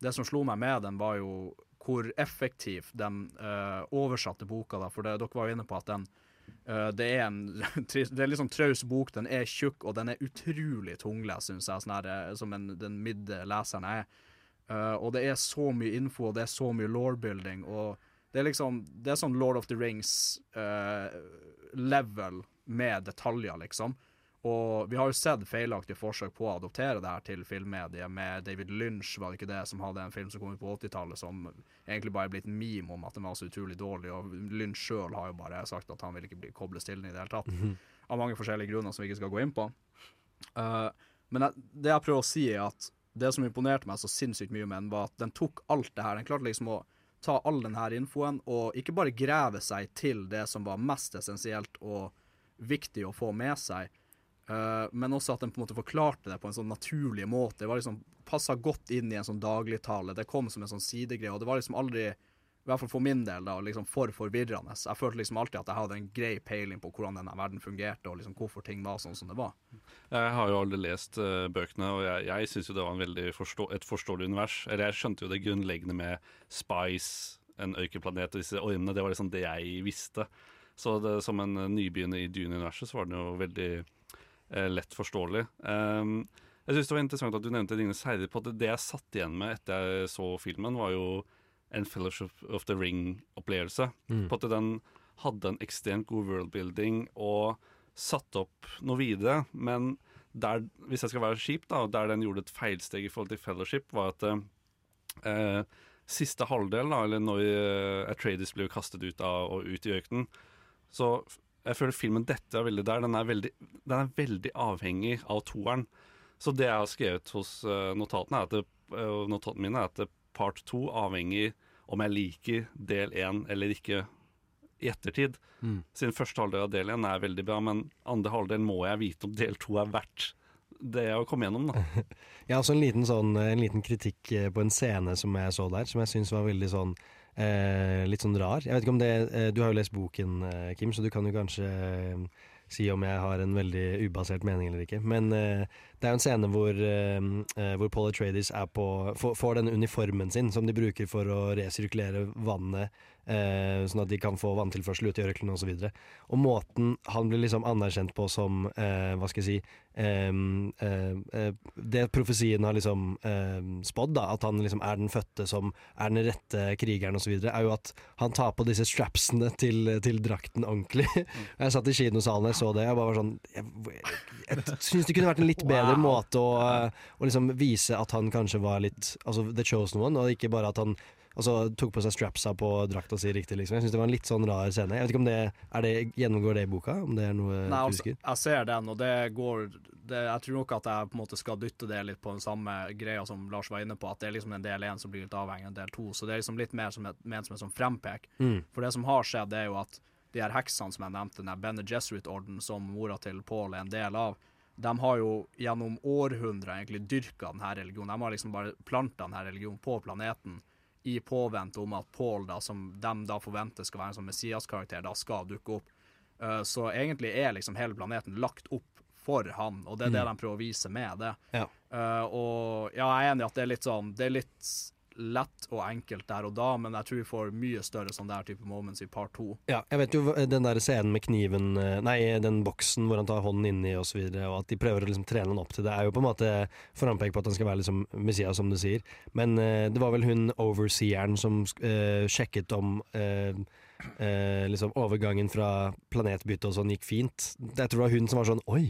Det som slo meg med den, var jo hvor effektivt de uh, oversatte boka. da, For det, dere var jo inne på at den eh, det er en det er litt sånn traus bok. Den er tjukk, og den er utrolig tunglest, syns jeg, sånn her, eh, som en, den middeleseren er. Uh, og det er så mye info, og det er så mye law-building. og det er liksom Det er sånn Lord of the Rings-level med detaljer, liksom. Og vi har jo sett feilaktige forsøk på å adoptere det her til filmmediet, med David Lynch, var det ikke det, som hadde en film som kom ut på 80-tallet som egentlig bare er blitt en meme om at den var så utrolig dårlig, og Lynch sjøl har jo bare sagt at han vil ikke bli kobles til den i det hele tatt. Mhm. Av mange forskjellige grunner som vi ikke skal gå inn på. Uh, men jeg, det jeg prøver å si, er at det som imponerte meg så sinnssykt mye med den, var at den tok alt det her. Den klarte liksom å ta all den her infoen og ikke bare grave seg til det som var mest essensielt og viktig å få med seg, eh, men også at den på en måte forklarte det på en sånn naturlig måte. Det var liksom passa godt inn i en sånn dagligtale. Det kom som en sånn sidegreie, og det var liksom aldri i hvert fall for min del, da, liksom for forvirrende. Jeg følte liksom alltid at jeg hadde en grei peiling på hvordan denne verden fungerte, og liksom hvorfor ting var sånn som det var. Jeg har jo aldri lest uh, bøkene, og jeg, jeg syns jo det var en veldig forstå, et forståelig univers. Eller jeg skjønte jo det grunnleggende med Spice, en øykeplanet og disse ormene. Det var liksom det jeg visste. Så det, som en eh, nybegynner i Dune-universet, så var den jo veldig lett forståelig. Um, jeg syns det var interessant at du nevnte Ringenes herre. på at Det jeg satt igjen med etter jeg så filmen, var jo en Fellowship of the Ring-opplevelse. Mm. På at den hadde en ekstremt god worldbuilding og satte opp noe videre. Men der, hvis jeg skal være kjip, da, der den gjorde et feilsteg i forhold til Fellowship, var at eh, siste halvdel, da, eller når eh, Atreides blir kastet ut, av, og ut i økten, så jeg føler filmen detter veldig der. Den er veldig, den er veldig avhengig av toeren. Så det jeg har skrevet hos eh, notatene, er at det, eh, notatene mine, er at det, part to avhenger om jeg liker del én eller ikke i ettertid. Mm. Siden første halvdel av del én er veldig bra, men andre halvdel må jeg vite om del to er verdt det å komme gjennom, da. Jeg har også en liten, sånn, en liten kritikk eh, på en scene som jeg så der, som jeg syns var veldig sånn eh, litt sånn rar. Jeg vet ikke om det eh, Du har jo lest boken, eh, Kim, så du kan jo kanskje eh, si om jeg har en veldig ubasert mening eller ikke. Men eh, det er jo en scene hvor, eh, hvor Paul Atreides får, får denne uniformen sin som de bruker for å resirkulere vannet eh, sånn at de kan få vanntilførsel ut i ørkenen osv. Og, så og måten han blir liksom anerkjent på som eh, Hva skal jeg si eh, eh, Det profesien har liksom eh, spådd, da, at han liksom er den fødte som er den rette krigeren osv., er jo at han tar på disse strapsene til, til drakten ordentlig. jeg satt i kinosalen og så det, jeg bare var sånn Jeg, jeg syns det kunne vært en litt bedre Wow. måte å, å liksom vise at han kanskje var litt Altså the chosen one, og ikke bare at han Altså, tok på seg strapsa på drakta si riktig, liksom. Jeg syns det var en litt sånn rar scene. Jeg vet ikke om det, er det gjennomgår det i boka? Om det er noe Nei, du altså, jeg ser den, og det går det, Jeg tror nok at jeg på en måte skal dytte det litt på den samme greia som Lars var inne på, at det er liksom en del én som blir litt avhengig av en del to. Så det er liksom litt mer som et, ment som en sånn frempek. Mm. For det som har skjedd, det er jo at de her heksene som jeg nevnte, den Bene Jesuit-orden som mora til Paul er en del av, de har jo gjennom århundrer egentlig dyrka denne religionen. De har liksom bare planta denne religionen på planeten i påvente om at Paul, da, som de da forventer skal være en sånn Messias-karakter, da skal dukke opp. Uh, så egentlig er liksom hele planeten lagt opp for han, og det er det Mm. de prøver å vise med det. Ja. Uh, og ja, jeg er enig i at det er litt sånn Det er litt lett og enkelt der og da, men jeg tror vi får mye større sånn der type moments i part to. Ja, jeg vet jo den der scenen med kniven eh, Nei, den boksen hvor han tar hånden inni og så videre, og at de prøver å liksom trene han opp til det, er jo på en måte frampek på at han skal være liksom Messias, som du sier. Men uh, det var vel hun overseeren som uh, sjekket om uh, liksom overgangen fra planetbytte og sånn gikk fint. Jeg tror det var hun som var sånn Oi!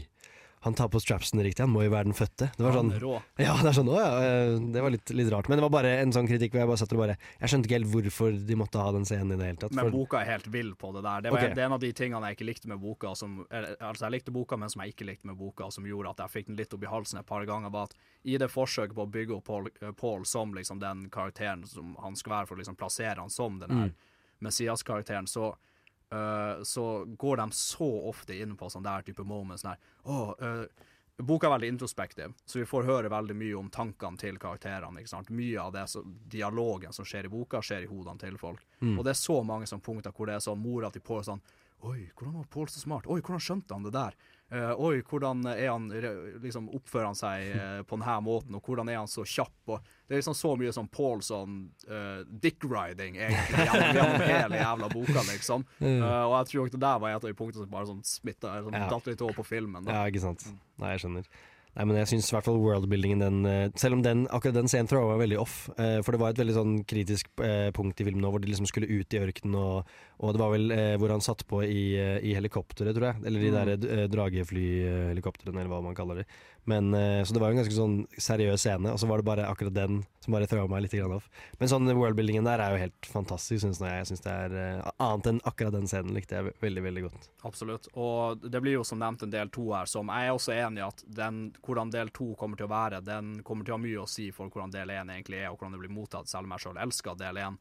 Han tar på strapsen riktig, han må jo være den fødte. Det var sånn, rå. ja, det sånn, å ja, eh, det var litt, litt rart. Men det var bare en sånn kritikk hvor jeg bare satt og bare Jeg skjønte ikke helt hvorfor de måtte ha den scenen i det hele tatt. Men boka er helt vill på det der. Det, var, Ok. det er en av de tingene jeg ikke likte med boka. Som, altså Jeg likte boka, men som jeg ikke likte med boka, som gjorde at jeg fikk den litt opp i halsen et par ganger, var at i det forsøket på å bygge opp Paul, eh, Paul som liksom den karakteren som han skal være, for å liksom plassere han som den her Mm. Messias-karakteren, så eh, så går de så ofte inn på sånn der type moments der Oh, uh, Boka er veldig introspektiv, så vi får høre veldig mye om tankene til karakterene. ikke sant? Mye av det så, dialogen som skjer i boka, skjer i hodene til folk. Mm. Og det er så mange sånne punkter hvor det er sånn mora til Paul sånn Oi, hvordan var Paul så smart? Oi, hvordan skjønte han det der? Eh, oi, hvordan er han liksom oppfører han seg uh, på denne måten, og hvordan er han så kjapp? Og det er liksom så mye sånn Paul sånn uh, dick-riding, egentlig, gjennom, gjennom hele jævla boka, liksom. Eh, og jeg tror nok det der var et av de punktene som bare sånn smitta, sånn, Ja. datt litt over på filmen. Da. Ja, ikke sant. Nei, jeg skjønner. Nei, men jeg syns i hvert fall worldbuildingen den eh, Selv om den, akkurat den scenen tror jeg var veldig off. eh, For det var et veldig sånn kritisk eh, punkt i filmen nå, hvor de liksom skulle ut i ørkenen, og, og det var vel hvor han satt på i, i helikopteret, tror jeg. Eller de Mm. der drageflyhelikoptrene, eller hva man kaller de. Men, eh, så det var en ganske sånn seriøs scene, og så var det bare akkurat den som bare traua meg litt off. Men sånn worldbuildingen der er jo helt fantastisk, syns jeg. jeg synes det er eh, Annet enn akkurat den scenen likte jeg veldig, veldig godt. Absolutt. Og det blir jo som nevnt en del to her, som jeg er også enig i at den, hvordan del to kommer til å være, den kommer til å ha mye å si for hvordan del én egentlig er, og hvordan det blir mottatt, selv om jeg selv elsker del én.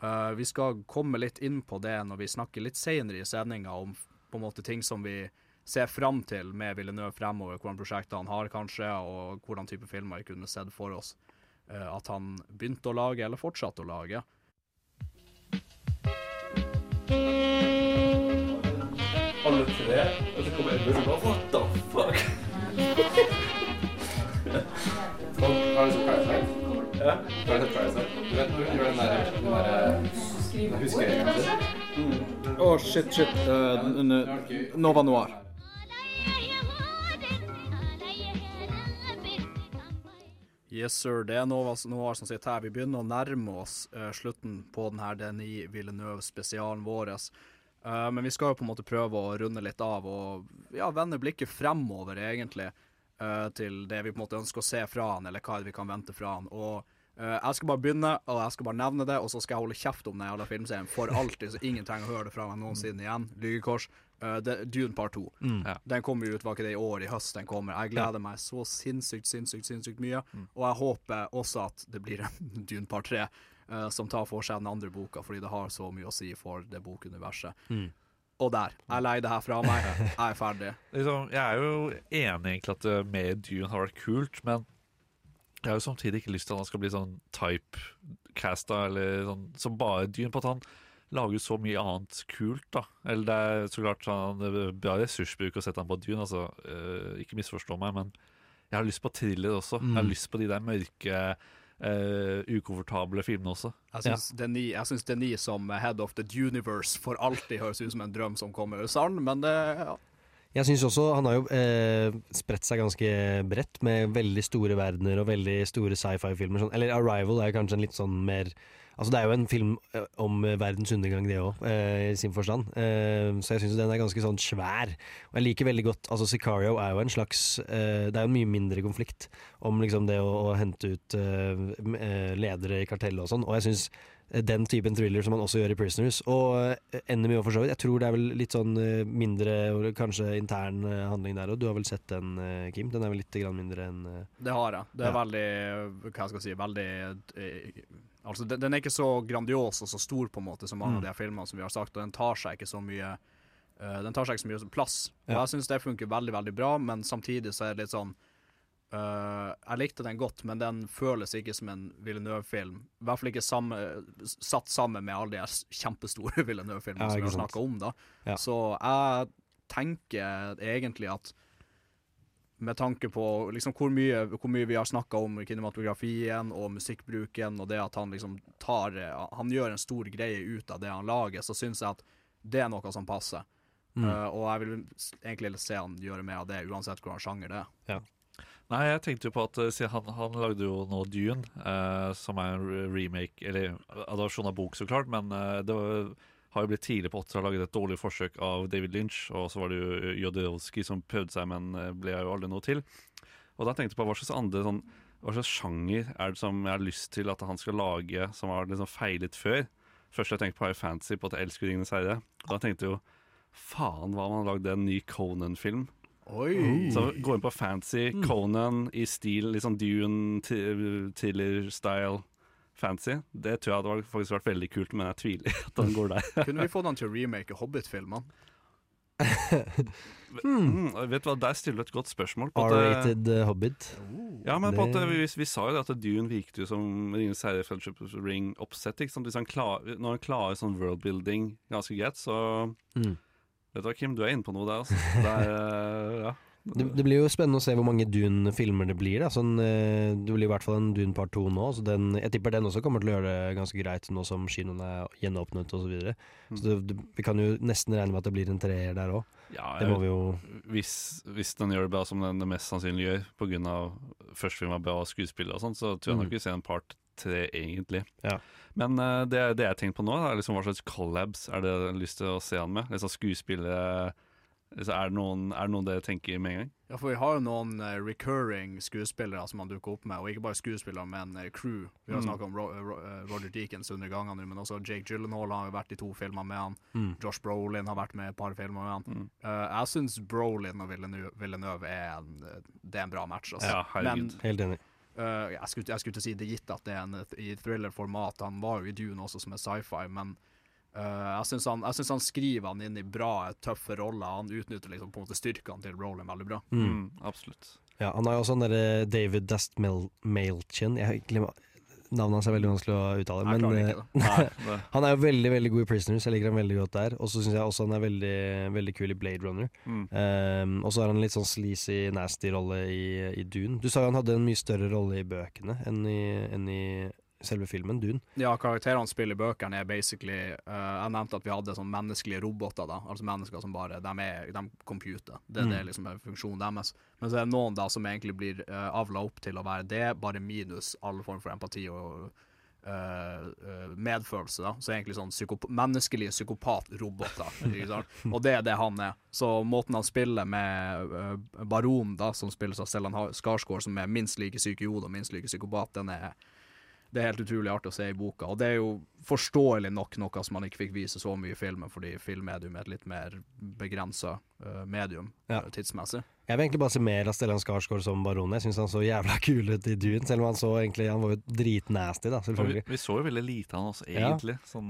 Uh, vi skal komme litt inn på det når vi snakker litt senere i sendinga om på en måte ting som vi ser fram til med Villeneuve fremover, hvordan prosjekter han har kanskje, og hvordan type filmer vi kunne sett for oss uh, at han begynte å lage, eller fortsatte å lage. Alle tre, og så kommer Edmund og bare What the fuck? Har du sett Parasite? Ja. Har du sett Parasite? Du vet når hun gjør den der, den der huskeregelen sin? Å, shit, shit. Uh, Nova Noir. Yes, sir. Det er noe, noe som sitter her. Vi begynner å nærme oss uh, slutten på denne Denis Villeneuve-spesialen vår. Uh, men vi skal jo på en måte prøve å runde litt av og ja, vende blikket fremover, egentlig, Uh, til det vi på en måte ønsker å se fra han, eller hva vi kan vente fra han. Og jeg skal bare begynne, og jeg skal bare nevne det, og så skal jeg holde kjeft om den jævla filmserien for alltid, så ingen trenger å høre det fra meg noensinne igjen. Lygekors. Eh, det- Dune part 2. Mm. Ja. Den kommer jo ut, var ikke det i år, i høst den kommer. Jeg gleder meg så sinnssykt, sinnssykt, sinnssykt mye. Og jeg håper også at det blir en Dune part 3 uh, som tar for seg den andre boka, fordi det har så mye å si for det bokuniverset. Mm. Og der. Jeg leier det her fra meg. Jeg er ferdig. liksom, jeg er jo enig egentlig at det med Dune har vært kult, men jeg har jo samtidig ikke lyst til at han skal bli sånn typecasta eller sånn som bare Dune, på at han lager så mye annet kult, da. Eller det er så klart sånn, det er bra ressursbruk å sette han på Dune, altså. eh, ikke misforstå meg, men jeg har lyst på thriller også. Jeg har Mm. lyst på de der mørke Uh, ukomfortable filmene også. Jeg syns syns Denis som head of the universe for alltid høres ut som en drøm som kommer sann, men det ja. Jeg synes også Han har jo eh, spredt seg ganske bredt, med veldig store verdener og veldig store sci-fi-filmer. Sånn. Eller 'Arrival' er kanskje en litt sånn mer Altså Det er jo en film eh, om eh, verdens undergang, det òg, eh, i sin forstand. Eh, så jeg syns den er ganske sånn svær. Og jeg liker veldig godt Altså Sicario er jo en slags eh, Det er jo en mye mindre konflikt om liksom det å, å hente ut ledere i kartellet og sånn. Og jeg syns den typen thriller som man også gjør i 'Prisoners', og Enemy òg for så vidt. Jeg tror det er vel litt sånn mindre, kanskje intern handling der òg. Du har vel sett den, Kim? Den er vel litt mindre enn Det har jeg. Det er Ja. veldig Hva skal jeg si Veldig Altså, den, den er ikke så grandios og så stor på en måte som mange Mm. av de her filmene som vi har sagt, og den tar seg ikke så mye uh, Den tar seg ikke så mye plass. Og Ja. jeg syns det funker veldig, veldig bra, men samtidig så er det litt sånn uh, Jeg likte den godt, men den føles ikke som en Villeneuve-film. I hvert fall ikke samme, satt sammen med alle de her kjempestore Villeneuve-filmene Ja, som vi har snakka om. da Ja. Så jeg tenker egentlig at med tanke på liksom hvor, mye, hvor mye vi har snakka om kinematografien og musikkbruken, og det at han liksom tar Han gjør en stor greie ut av det han lager, så syns jeg at det er noe som passer. Mm. Uh, og jeg vil egentlig se han gjøre mer av det, uansett hvordan sjanger det er. Nei, jeg tenkte jo på at eh, han, han lagde jo nå Dune, uh, som er en remake, eller adopsjon av bok, så klart, men uh, det var, har jo blitt tidlig på 80-tallet laget et dårlig forsøk av David Lynch, og så var det jo Jodorowsky som prøvde seg, men ble ble jo aldri noe til. Og da tenkte jeg på hva slags andre sånn, hva slags sjanger er det som jeg har lyst til at han skal lage, som har liksom feilet før? Først jeg tenkte på High Fantasy, på at jeg elsker Ringenes herre. Da tenkte jeg jo faen hva om han lagde en ny Conan-film? Oi! Så gå inn på fancy Mm. Conan i stil liksom Dune, T- Thriller-style fancy. Det tror jeg hadde faktisk vært veldig kult, men jeg tviler at han går der. Kunne vi fått han til å remake Hobbit-filmene? hmm. vet du hva, Der stiller du et godt spørsmål. på at, eh, R-rated eh, Hobbit. Ja, men på at Det- vi, vi sa jo det at Dune virket jo som Ringenes herre Fellowship of Ring-oppsett. ikke sant? Hvis han klar, når han klarer sånn worldbuilding ganske greit, så Mm. Vet du hva, Kim, du er inne på noe der, altså. Det er, eh, ja. Det, det blir jo spennende å se hvor mange Dune-filmer det blir. Sånn, eh, det blir i hvert fall en Dune part 2 nå. Så den, jeg tipper den også kommer til å gjøre det ganske greit nå som kinoene er gjenåpnet osv. Så, videre. så det, det, vi kan jo nesten regne med at det blir en treer der òg. Ja, det må vi jo hvis, hvis den gjør det bra som den det mest sannsynlig gjør, pga. første film var bra skuespill og sånn, så tror jeg nok Mm. vi ser en part tre, egentlig. Ja. Men uh, det, det jeg har tenkt på nå, er liksom hva slags collabs er det jeg har lyst til å se han med? Liksom skuespillere liksom, er, det noen, er det noen dere tenker med en gang? Ja, for vi har jo noen uh, recurring skuespillere som han dukker opp med, og ikke bare skuespillere, men uh, crew. Vi har Mm. snakket om Ro Ro eh, Roger Deakins under gangene, men også Jake Gyllenhaal har jo vært i to filmer med han. Mm. Josh Brolin har vært med i et par filmer med han. Eh, jeg syns Brolin og Villeneuve, Villeneuve er, en, det er en bra match. Altså. Ja, herregud. Men Helt enig. Uh, jeg, skulle, jeg skulle til å si det gitt at det er en i thriller-format. Han var jo i Dune også, som er sci-fi, men eh, jeg syns han, han skriver han inn i bra, tøffe roller. Han utnytter liksom på en måte styrkene til Roland veldig bra. Mm, absolutt. Ja, han har jo også den derre David Dust Mailchin Navnet hans er veldig vanskelig å uttale. Jeg Men eh. Nei, han er jo veldig veldig god i Prisoners. Jeg liker han veldig godt der. Og så syns jeg også han er veldig, veldig kul i Blade Runner. Mm. Um, og så har han en litt sånn sleazy, nasty rolle i, i Dune. Du sa jo han hadde en mye større rolle i bøkene enn i, enn i selve filmen, Dune. Ja, karakterene spiller i bøkene er basically uh, Jeg nevnte at vi hadde sånn menneskelige roboter, da. Altså mennesker som bare De er de computer. Det, Mm. det er liksom er funksjonen deres. Men så er det noen da som egentlig blir uh, avla opp til å være det, bare minus all form for empati og Uh, eh, medfølelse. da Så egentlig sånn psykop menneskelige psykopatroboter. ikke sant? Og det er det han er. Så måten han spiller med uh, Baron, da som spilles av Stellan Skarsgård, som er minst like syk i hodet og minst like psykopat, den er det er helt utrolig artig å se i boka. Og det er jo forståelig nok noe som man ikke fikk vise så mye i filmen, fordi filmmedium er et litt mer begrensa medium Ja. eh, tidsmessig. Jeg vil egentlig bare se mer av Stellan Skarsgård som baron. Jeg syns han så jævla kul ut i Dune, selv om han så egentlig Han var jo dritnasty, da, selvfølgelig. vi, vi så jo veldig lite av han også, Ja. egentlig. Sånn,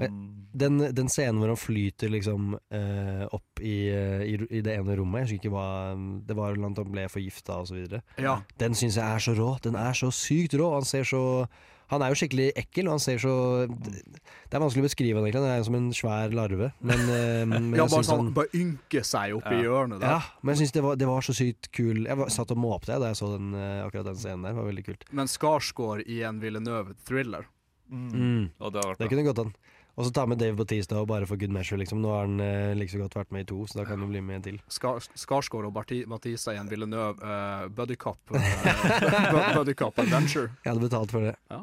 Den, den scenen hvor han flyter liksom uh, opp i, eh, i, i det ene rommet, jeg husker ikke hva Det var vel at han ble forgifta osv. Ja. Den syns jeg er så rå. Den er så sykt rå. Han ser så Han er jo skikkelig ekkel, og han ser så Det er vanskelig å beskrive han egentlig. Han er som en svær larve. Men, eh, men Ja, bare sånn han- Bare ynke seg opp Ja. hjørnet der. Ja, men jeg syns det, var- det var så sykt kul. Jeg var, satt og måpte da jeg så den, eh, akkurat den scenen der. Det var veldig kult. Men Skarsgård i en Villeneuve-thriller. Mm. Mm. det Det kunne gått an. Og så ta med Dave Bautista og bare for good measure, liksom. Nå har han eh, like så godt vært med i to, så da kan han bli med en til. Skar Skarsgård og Barti Batista i en Villeneuve uh, Buddycop uh, buddy adventure. Jeg hadde betalt for det. Ja.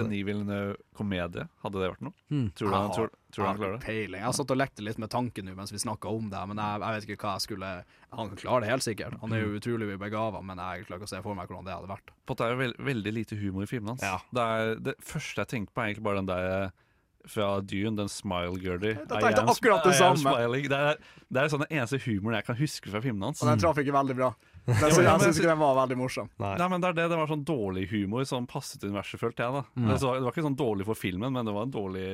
Denis Villeneuve-komedie, hadde det vært noe? Hmm. Tror du han, tror, tror han klarer det? Peiling. Jeg har satt og lekte litt med tanken nå mens vi snakka om det, men jeg, jeg vet ikke hva jeg skulle Han klarer det helt sikkert. Han er jo utrolig begava, men jeg klarer ikke å se for meg hvordan det hadde vært. For det er jo veld, veldig lite humor i filmen hans. Det, er, det første jeg tenker på, er egentlig bare den der eh, fra Dune, den Smile girdy. Det er akkurat det samme. Det er, det er sånn den eneste humoren jeg kan huske fra filmene hans. Og den traff ikke veldig bra. Den, så jeg syns ikke den var veldig morsom. Nei. men det er det, det var sånn dårlig humor som passet universet, følte jeg. da Mm. det, var, det var ikke sånn dårlig for filmen, men det var en dårlig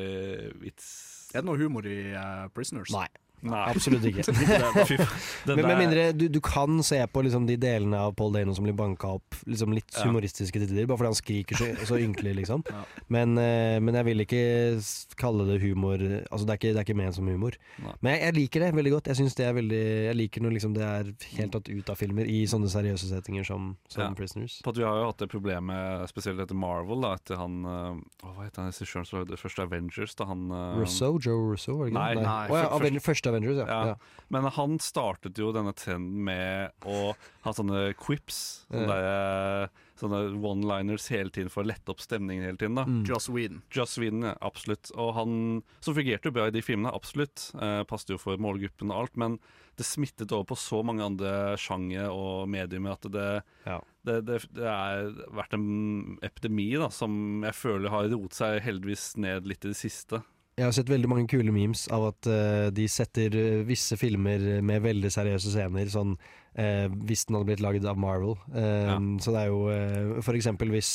vits. Er det noe humor i uh, Prisoners? Nei. Nei. Absolutt ikke. Men med mindre du, du kan se på liksom de delene av Paul Dano som blir banka opp liksom litt Ja. humoristiske til tider, bare fordi han skriker så, så ynkelig, liksom. Ja. Men, eh, men jeg vil ikke kalle det humor Altså, det er ikke, det er ikke ment som humor. Nei. Men jeg, jeg liker det veldig godt. Jeg synes det er veldig Jeg liker når liksom det er helt tatt ut av filmer i sånne seriøse settinger som, som Ja. Prisoners. På at Vi har jo hatt det problemet spesielt etter Marvel, da etter han eh, Hva heter han regissøren som lagde første Avengers? Da han eh, Rousseau? Joe Russo? var det ikke Nei, nei. nei. Oh, ja, første Avengers, ja. Ja. ja. Men han startet jo denne trenden med å ha sånne quips. Sånne, Ja. sånne one-liners hele tiden for å lette opp stemningen hele tiden. da Mm. Joss Whedon. Joss Whedon, ja, absolutt. Og han som fungerte jo bra i de filmene, absolutt. Eh, passet jo for målgruppen og alt. Men det smittet over på så mange andre sjangere og mediumer at det, det, det, det er vært en epidemi da som jeg føler har roet seg heldigvis ned litt i det siste. Jeg har sett veldig mange kule memes av at uh, de setter eh, visse filmer med veldig seriøse scener, sånn uh, hvis den hadde blitt laget av Marvel. Eh, Så det er jo for eksempel hvis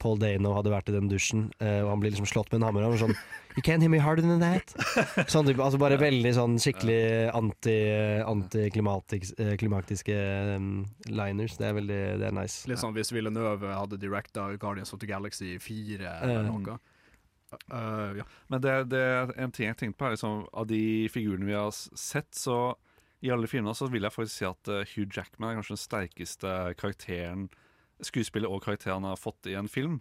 Paul Dano hadde vært i den dusjen, og han blir liksom slått med en hammer, og sånn You can't hear me harder than that. Sånn type, altså bare veldig sånn skikkelig anti- antiklimatiske eh, liners. Det er veldig det er nice. Litt sånn hvis Villeneuve hadde directa Guardians of the Galaxy 4 eller noe. Uh, ja. Men det, det er en ting jeg tenkte på, er liksom, av de figurene vi har sett, så i alle filmene så vil jeg faktisk si at eh, Hugh Jackman er kanskje den sterkeste karakteren skuespiller og karakter han har fått i en film.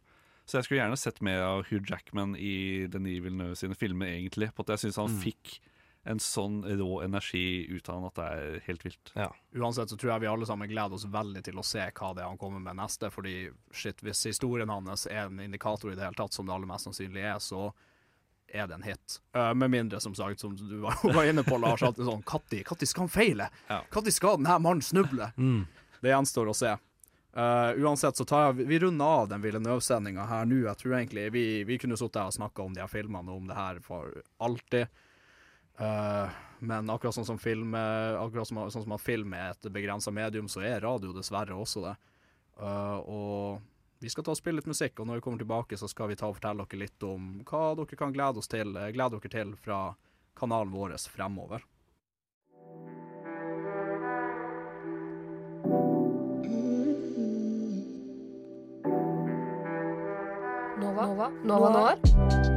Så jeg skulle gjerne sett mer av Hugh Jackman i Denis Villeneuve sine filmer, egentlig. På at jeg syns han Mm. fikk en sånn rå energi ut av han at det er helt vilt. Uansett så tror jeg vi alle sammen gleder oss veldig til å se hva det er han kommer med neste, fordi shit, hvis historien hans er en indikator i det hele tatt, som det aller mest sannsynlig er, så er det en hit. Uh, med mindre, som sagt, som du var, var inne på, Lars, at det sånn Katti, Katti skal han feile? Katti skal denne mannen snuble? Mm. Det gjenstår å se. Uh, uansett så tar jeg, vi runder av den Villeneuve-sendinga her nå. Jeg tror egentlig vi, vi kunne sittet her og snakka om de her filmene og om det her for alltid. Eh, men akkurat sånn som film eh, Akkurat som, sånn som at film er et begrensa medium, så er radio dessverre også det. Uh, og vi skal ta og spille litt musikk, og når vi kommer tilbake, så skal vi ta og fortelle dere litt om hva dere kan glede, oss til, glede dere til fra kanalen vår fremover. Nova? Nova? Nova Noir?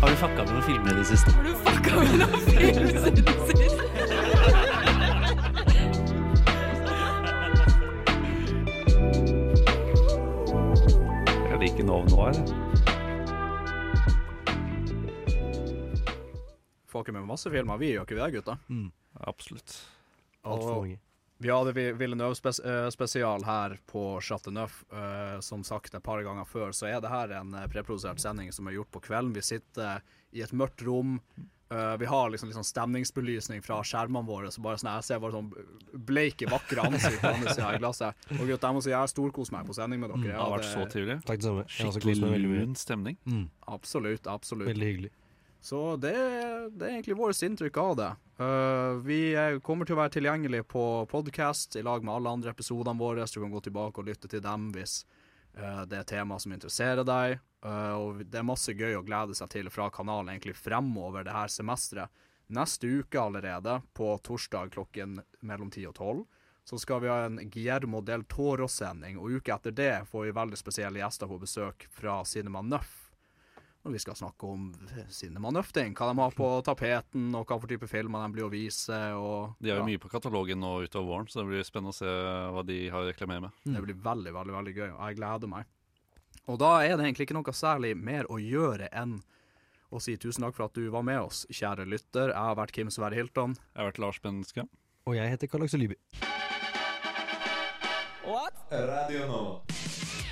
Har du fucka med noen filmer i det siste? Har du fucka med noen filmer i det siste? Jeg liker Nov Noir. Ikke med masse filmer, vi gjør ikke vi det, gutta? Absolutt. Alt for Og mange. Vi hadde Vi- Villeneuve spes eh, spesial her på Chateau Neuf. Eh, som sagt et par ganger før, så er det her en eh, preprodusert sending som er gjort på kvelden. Vi sitter i et mørkt rom. Eh, vi har liksom, liksom stemningsbelysning fra skjermene våre, så bare sånn jeg ser bare sånn bleike, vakre ansikt på andre sida i glasset. Og gutt, jeg må si jeg har storkost meg på sending med dere. Mm, det har vært så trivelig. Skikkelig lun stemning. Mm. Absolutt, absolutt. Veldig hyggelig. Så det, det er egentlig vårt inntrykk av det. Uh, vi er, kommer til å være tilgjengelig på podcast i lag med alle andre episodene våre, så du kan gå tilbake og lytte til dem hvis uh, det er tema som interesserer deg. Uh, og det er masse gøy å glede seg til fra kanalen egentlig fremover det her semesteret. Neste uke allerede, på torsdag klokken mellom 10 og 12, så skal vi ha en Guillermo del Toro-sending, og uka etter det får vi veldig spesielle gjester på besøk fra Cinema Nøff. Og vi skal snakke om Cinema Nøff-ting, hva de har på tapeten, og hva for type filmer de blir å vise. Og, De har jo ja. mye på katalogen nå utover våren, så det blir spennende å se hva de har reklamert med. Det blir veldig, veldig veldig gøy, og jeg gleder meg. Og da er det egentlig ikke noe særlig mer å gjøre enn å si tusen takk for at du var med oss, kjære lytter. Jeg har vært Kim Sverre Hilton. Jeg har vært Lars Benske. Og jeg heter Karl Aksel Lyby. What? Radio Nova.